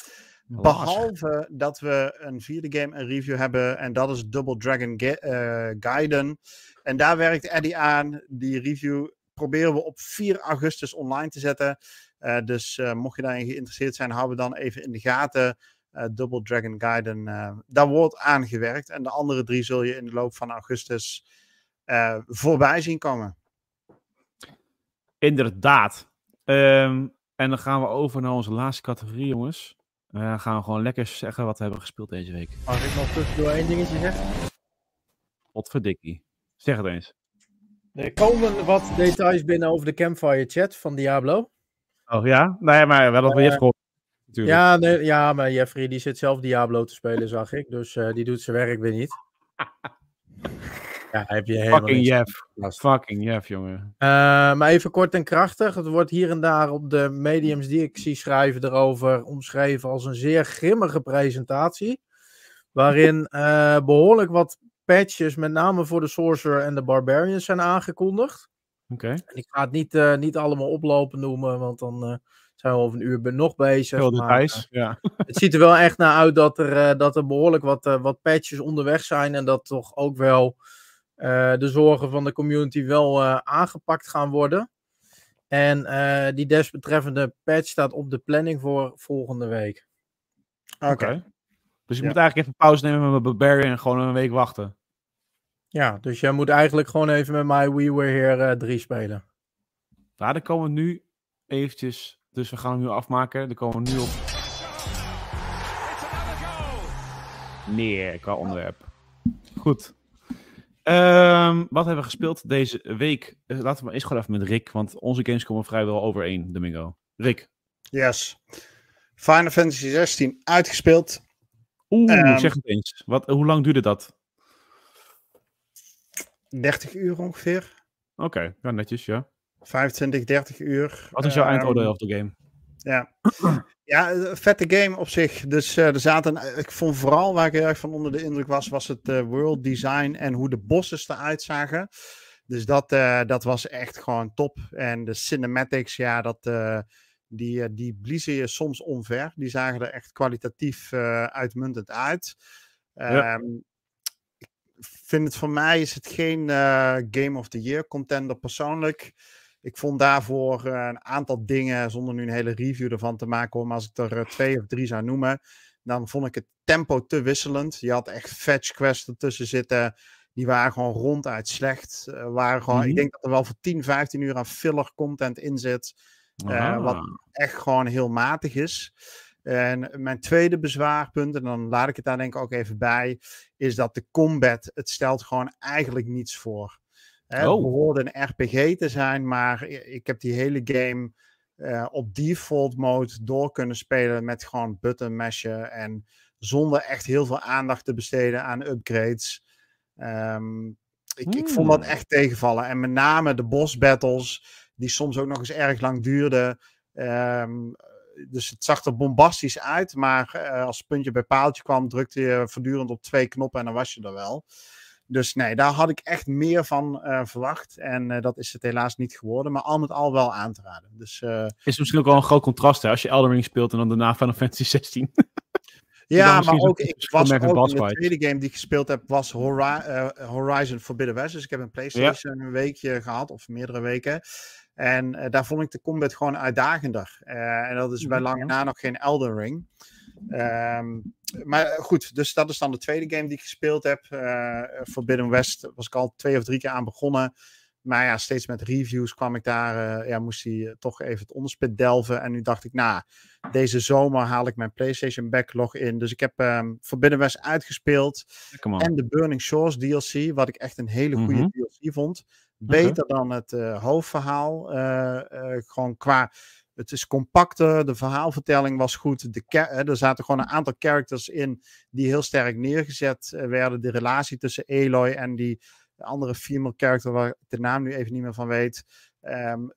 S2: Behalve dat we een vierde game in review hebben, en dat is Double Dragon uh, Gaiden. En daar werkt Eddie aan. Die review proberen we op 4 augustus online te zetten. Uh, dus mocht je daarin geïnteresseerd zijn, houden we dan even in de gaten. Uh, Double Dragon Gaiden, uh, daar wordt aangewerkt. En de andere drie zul je in de loop van augustus voorbij zien komen.
S1: Inderdaad. Um, en dan gaan we over naar onze laatste categorie, jongens. Dan gaan we gewoon lekker zeggen wat we hebben gespeeld deze week.
S3: Mag ik nog tussendoor één dingetje zeggen?
S1: Wat verdikkie. Zeg het eens.
S3: Er komen wat details binnen over de Campfire chat van Diablo.
S1: Oh ja? Nee, maar wel dat we uh,
S3: ja, nee, ja, maar Jeffrey die zit zelf Diablo te spelen, zag ik. Dus uh, die doet zijn werk weer niet.
S1: Ja, heb je helemaal Fucking Jeff. Fucking Jeff, jongen.
S3: Uh, maar even kort en krachtig. Het wordt hier en daar op de mediums die ik zie schrijven erover omschreven als een zeer grimmige presentatie. Waarin uh, behoorlijk wat patches, met name voor de Sorcerer en de Barbarians, zijn aangekondigd.
S1: Oké. Okay.
S3: Ik ga het niet, uh, niet allemaal oplopen noemen, want dan zijn we over een uur nog bezig.
S1: Heel maar, uh, ja.
S3: Het ziet er wel echt naar uit dat er, uh, dat er behoorlijk wat, uh, wat patches onderweg zijn. En dat toch ook wel de zorgen van de community wel aangepakt gaan worden. En die desbetreffende patch staat op de planning voor volgende week.
S1: Oké. Okay. Dus ja. moet eigenlijk even pauze nemen met mijn Barbarian en gewoon een week wachten.
S3: Ja, dus jij moet eigenlijk gewoon even met mij We Were Here 3 spelen.
S1: Ja, dan komen we nu eventjes dus we gaan hem nu afmaken. Dan komen we nu op. Neer qua onderwerp. Goed. Um, wat hebben we gespeeld deze week? Uh, laten we eens gewoon even met Rick, want onze games komen vrijwel overeen, Domingo. Rick.
S2: Yes. Final Fantasy 16 uitgespeeld.
S1: Oeh, um, zeg het eens. Wat, hoe lang duurde dat?
S2: 30 uur ongeveer.
S1: Oké, okay, ja, netjes, ja.
S2: 25, 30 uur.
S1: Wat is jouw um, eindoordeel op de game?
S2: Ja. Ja, vette game op zich. Dus uh, er zaten, ik vond vooral waar ik heel erg van onder de indruk was, was het uh, world design en hoe de bossen eruit zagen. Dus dat, uh, dat was echt gewoon top. En de cinematics, ja, dat, die, die bliezen je soms omver. Die zagen er echt kwalitatief uitmuntend uit. Ja. Um, ik vind het voor mij is het geen Game of the Year contender persoonlijk. Ik vond daarvoor uh, een aantal dingen, zonder nu een hele review ervan te maken, maar als ik er uh, twee of drie zou noemen, dan vond ik het tempo te wisselend. Je had echt fetch quests ertussen zitten. Die waren gewoon ronduit slecht. Uh, waren gewoon, Ik mhm. denk dat er wel voor 10, 15 uur aan filler content in zit. Wat echt gewoon heel matig is. En mijn tweede bezwaarpunt, en dan laat ik het daar denk ik ook even bij, is dat de combat, het stelt gewoon eigenlijk niets voor. Hè, oh. Het behoorde een RPG te zijn, maar ik heb die hele game uh, op default mode door kunnen spelen met gewoon button mashen en zonder echt heel veel aandacht te besteden aan upgrades. Um, ik, ik vond dat hmm. echt tegenvallen. En met name de boss battles, die soms ook nog eens erg lang duurden. Um, dus het zag er bombastisch uit, maar uh, als het puntje bij paaltje kwam, drukte je voortdurend op twee knoppen en dan was je er wel. Dus nee, daar had ik echt meer van uh, verwacht. En uh, dat is het helaas niet geworden. Maar al met al wel aan te raden. Dus, uh,
S1: is misschien ook wel een groot contrast hè, als je Elden Ring speelt en dan daarna Final Fantasy 16.
S2: ja, maar ook, ik was ook de tweede game die ik gespeeld heb, was Hori Horizon Forbidden West. Dus ik heb een Playstation ja. een weekje gehad, of meerdere weken. En daar vond ik de combat gewoon uitdagender. en dat is bij lange na nog geen Elden Ring. Um, maar goed, dus dat is dan de tweede game die ik gespeeld heb. Uh, Forbidden West was ik al twee of drie keer aan begonnen. Maar ja, steeds met reviews kwam ik daar, ja, moest hij toch even het onderspit delven. En nu dacht ik, nou, deze zomer haal ik mijn PlayStation backlog in. Dus ik heb um, Forbidden West uitgespeeld. En de Burning Shores DLC, wat ik echt een hele goede mhm. DLC vond. Beter dan het uh, hoofdverhaal. Gewoon qua. Het is compacter, de verhaalvertelling was goed. De er zaten gewoon een aantal characters in die heel sterk neergezet werden. De relatie tussen Eloy en die andere female character, waar ik de naam nu even niet meer van weet. Um,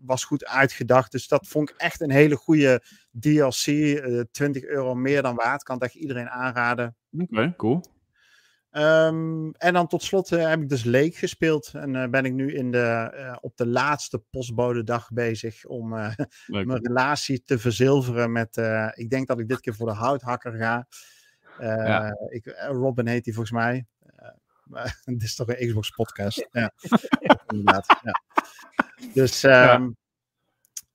S2: was goed uitgedacht. Dus dat vond ik echt een hele goede DLC. Uh, 20 euro meer dan waard. Kan het echt iedereen aanraden.
S1: Oké, cool.
S2: Um, en dan tot slot uh, heb ik dus Leek gespeeld. En uh, ben ik nu in de, uh, op de laatste postbodedag bezig om mijn relatie te verzilveren met... ik denk dat ik dit keer voor de houthakker ga. Ja. ik, Robin heet hij volgens mij. Maar dit is toch een Xbox podcast. ja, inderdaad. Ja. Dus um,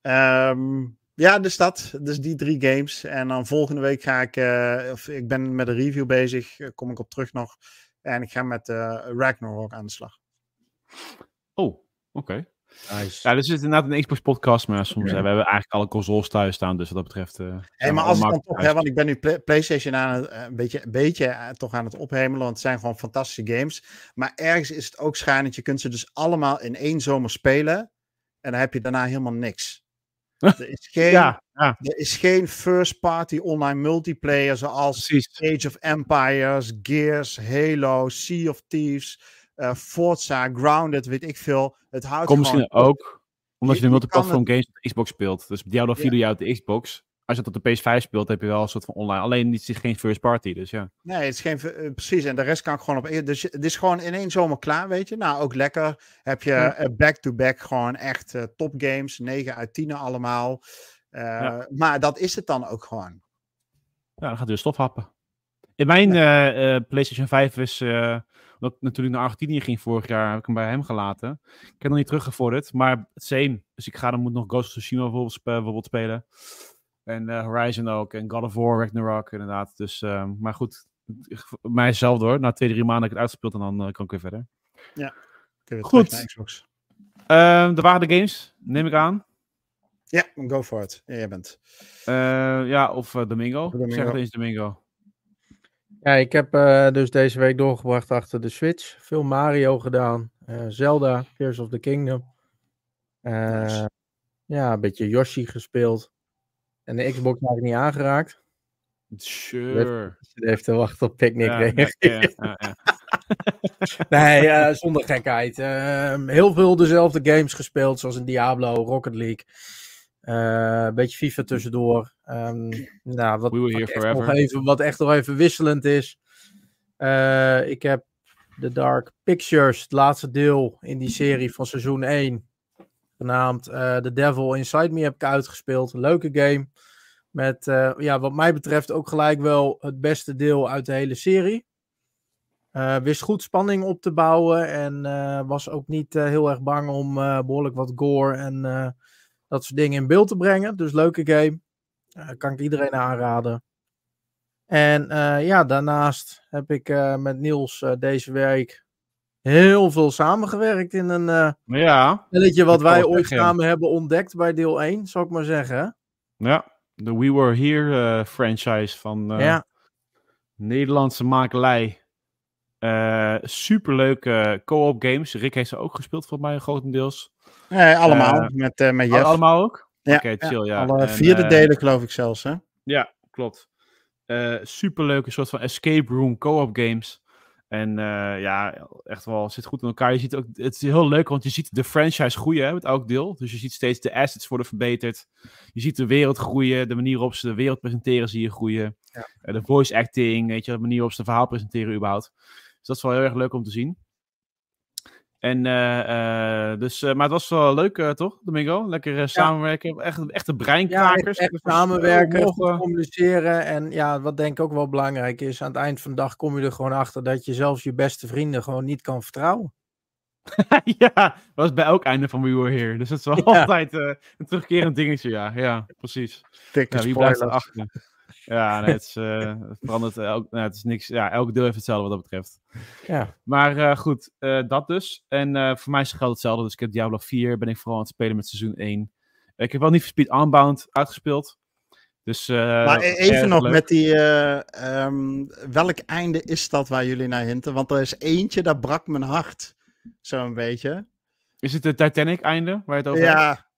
S2: ja. Um, ja, dus dat. Dus die drie games. En dan volgende week ga ik, uh, of ik ben met een review bezig, eh, kom ik op terug nog. En ik ga met uh, Ragnarok aan de slag.
S1: Oh, oké. Okay. Nice. Ja, dus het is inderdaad een Xbox podcast, maar soms we hebben eigenlijk alle consoles thuis staan, dus wat dat betreft. Uh,
S2: hey, maar als ik dan toch, hè, want ik ben nu play PlayStation aan het, een beetje, een beetje toch aan het ophemelen, want het zijn gewoon fantastische games. Maar ergens is het ook schijnend, je kunt ze dus allemaal in één zomer spelen en dan heb je daarna helemaal niks. Er is geen, ja, ja. Er is geen first-party online multiplayer zoals Precies. Age of Empires, Gears, Halo, Sea of Thieves, uh, Forza, Grounded, weet ik veel. Het houdt
S1: Komt misschien ook omdat je, je de multiplatform games op Xbox speelt. Dus 4 doe je uit de Xbox als je het op de PS5 speelt, heb je wel een soort van online. Alleen het is geen first party, dus ja.
S2: Nee, het is geen, uh, precies. En de rest kan ik gewoon op. Dus het is gewoon in één zomer klaar, weet je. Nou, ook lekker. Heb je back-to-back -back gewoon echt uh, top games. 9 uit 10 allemaal. Uh, ja. Maar dat is het dan ook gewoon.
S1: Ja, dan gaat weer stof happen. In mijn ja. PlayStation 5 is. omdat ik natuurlijk naar Argentinië ging vorig jaar, heb ik hem bij hem gelaten. Ik heb nog niet teruggevorderd, maar het same. Dus ik ga dan moet nog Ghost of Tsushima bijvoorbeeld, bijvoorbeeld spelen. En uh, Horizon ook. En God of War, Ragnarok inderdaad. Dus, uh, maar goed, mijzelf door. Na twee, drie maanden heb ik het uitgespeeld en dan uh, kan ik weer verder.
S2: Ja,
S1: goed. Xbox. Uh, de waren de games, neem ik aan.
S2: Ja, go for it. Ja, jij bent.
S1: Uh, ja, of Domingo. Domingo. Zeg het eens, Domingo.
S3: Ja, ik heb dus deze week doorgebracht achter de Switch. Veel Mario gedaan. Zelda, Tears of the Kingdom. Nice. Ja, een beetje Yoshi gespeeld. En de Xbox heb ik niet aangeraakt.
S1: Sure.
S3: Je heeft te wachten op Picnic ja, ja, ja, nee, uh, zonder gekheid. Uh, heel veel dezelfde games gespeeld, zoals in Diablo, Rocket League. Uh, een beetje FIFA tussendoor. Um, nou, wat, wat, echt nog even, wat echt nog even wisselend is. Eh, ik heb The Dark Pictures, het laatste deel in die serie van seizoen 1 genaamd uh, The Devil Inside Me heb ik uitgespeeld. leuke game. Met, uh, ja, wat mij betreft ook gelijk wel het beste deel uit de hele serie. Uh, wist goed spanning op te bouwen en was ook niet heel erg bang om behoorlijk wat gore en dat soort dingen in beeld te brengen. Dus leuke game. kan ik iedereen aanraden. En ja, daarnaast heb ik met Niels deze week heel veel samengewerkt in een uh,
S1: ja,
S3: spelletje wat wij ooit samen hebben ontdekt bij deel 1, zou ik maar zeggen.
S1: Ja, de We Were Here uh, franchise van uh, ja. Nederlandse makelij. superleuke co-op games. Rick heeft ze ook gespeeld, volgens mij grotendeels.
S2: Nee, allemaal. met, met Jeff.
S1: Allemaal ook?
S2: Ja, okay, chill, ja. Alle vierde delen geloof ik zelfs, hè?
S1: Ja, klopt. superleuke soort van escape room co-op games. En uh, ja, echt wel, zit goed in elkaar. Je ziet ook, het is heel leuk, want je ziet de franchise groeien hè, met elk deel. Dus je ziet steeds de assets worden verbeterd. Je ziet de wereld groeien, de manier waarop ze de wereld presenteren zie je groeien. Ja. Uh, de voice acting, weet je, de manier waarop ze het verhaal presenteren überhaupt. Dus dat is wel heel erg leuk om te zien. En, uh, dus, uh, maar het was wel leuk, uh, toch, Domingo? Lekker samenwerken. Echt, echte breinkrakers.
S3: Ja, echt, samenwerken, communiceren. En ja, wat denk ik ook wel belangrijk is, aan het eind van de dag kom je er gewoon achter dat je zelfs je beste vrienden gewoon niet kan vertrouwen.
S1: ja, dat was bij elk einde van We Were Here. Dus dat is wel altijd een terugkerend dingetje, ja. Ja, precies.
S2: Dikke wie blijft erachter?
S1: Ja, nee, het, is, uh, het verandert. Elk, nou, het is niks. Ja, elk deel heeft hetzelfde wat dat betreft. Ja. Maar uh, goed, uh, dat dus. En voor mij is het geld hetzelfde. Dus ik heb Diablo 4. Ben ik vooral aan het spelen met seizoen 1. ik heb wel niet Speed Unbound uitgespeeld. Dus,
S2: maar e- even nog met die. Um, welk einde is dat waar jullie naar hinten? Want er is eentje, dat brak mijn hart. Zo'n beetje.
S1: Is het de Titanic-einde waar je het over
S2: ja. hebt?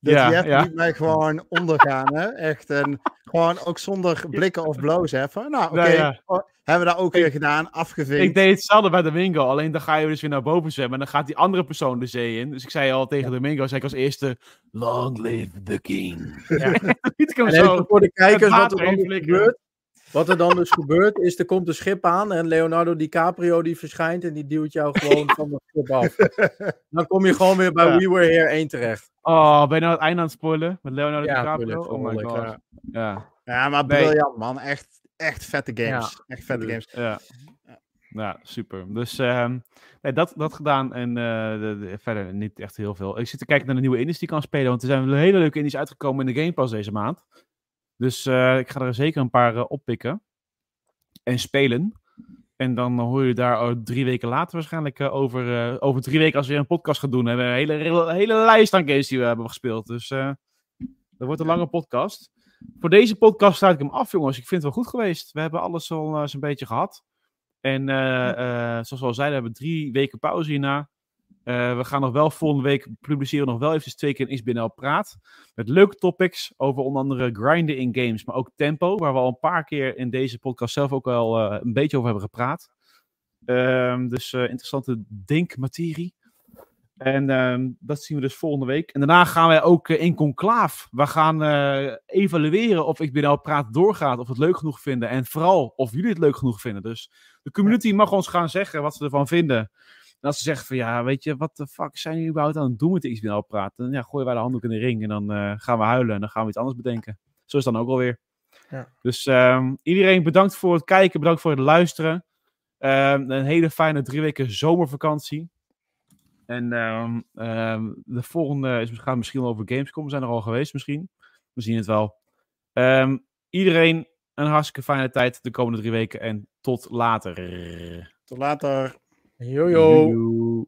S2: Dat ja, ja. mij gewoon ondergaan, hè? Echt. En gewoon ook zonder blikken of blozen, hè? Van, nou, oké, oh, hebben we dat ook weer gedaan, afgevinkt.
S1: Ik deed hetzelfde bij Domingo, alleen dan ga je dus weer naar boven zwemmen en dan gaat die andere persoon de zee in. Dus ik zei al tegen Domingo, zei ik als eerste, long live the king. Ja.
S3: ik hem zo voor de kijkers wat er gebeurt. Wat er dan dus gebeurt, is er komt een schip aan en Leonardo DiCaprio die verschijnt en die duwt jou gewoon van het schip af. Dan kom je gewoon weer bij We Were Here 1 terecht.
S1: Oh, ben je nou het einde aan het spoilen met Leonardo DiCaprio? oh my god.
S2: Ja. ja, maar briljant man. Echt, echt vette games. Echt vette games.
S1: Ja. Ja, super. Dus um, nee, dat, dat gedaan en uh, de, de, verder niet echt heel veel. Ik zit te kijken naar de nieuwe indies die kan spelen, want er zijn hele leuke indies uitgekomen in de Game Pass deze maand. Dus uh, ik ga er zeker een paar uh, oppikken en spelen. En dan hoor je daar drie weken later waarschijnlijk uh, over. over drie weken als we weer een podcast gaan doen. Hebben we een hele, hele, lijst aan games die we hebben gespeeld. Dus dat wordt een lange podcast. Voor deze podcast sluit ik hem af, jongens. Ik vind het wel goed geweest. We hebben alles al eens een beetje gehad. En zoals we al zeiden, hebben we drie weken pauze hierna. Uh, we gaan nog wel volgende week publiceren nog wel even twee keer een XBNL praat. Met leuke topics over onder andere grinden in games, maar ook tempo. Waar we al een paar keer in deze podcast zelf ook wel uh, een beetje over hebben gepraat. Uh, dus uh, interessante denkmaterie. En ehm, dat zien we dus volgende week. En daarna gaan wij ook in conclaaf. We gaan evalueren of XBNL praat doorgaat. Of we het leuk genoeg vinden. En vooral of jullie het leuk genoeg vinden. Dus de community mag ons gaan zeggen wat ze ervan vinden. En als ze zeggen van ja, weet je, wat de fuck zijn jullie überhaupt aan het doen met de XBNL praten? Dan ja, gooien wij de handdoek in de ring en dan uh, gaan we huilen en dan gaan we iets anders bedenken. Zo is het dan ook alweer. Ja. Dus um, iedereen bedankt voor het kijken, bedankt voor het luisteren. Um, een hele fijne drie weken zomervakantie. En um, de volgende is, gaat misschien wel over Gamescom. We zijn er al geweest misschien. We zien het wel. iedereen een hartstikke fijne tijd de komende drie weken en tot later.
S2: Tot later.
S3: Yo yo. yo, yo.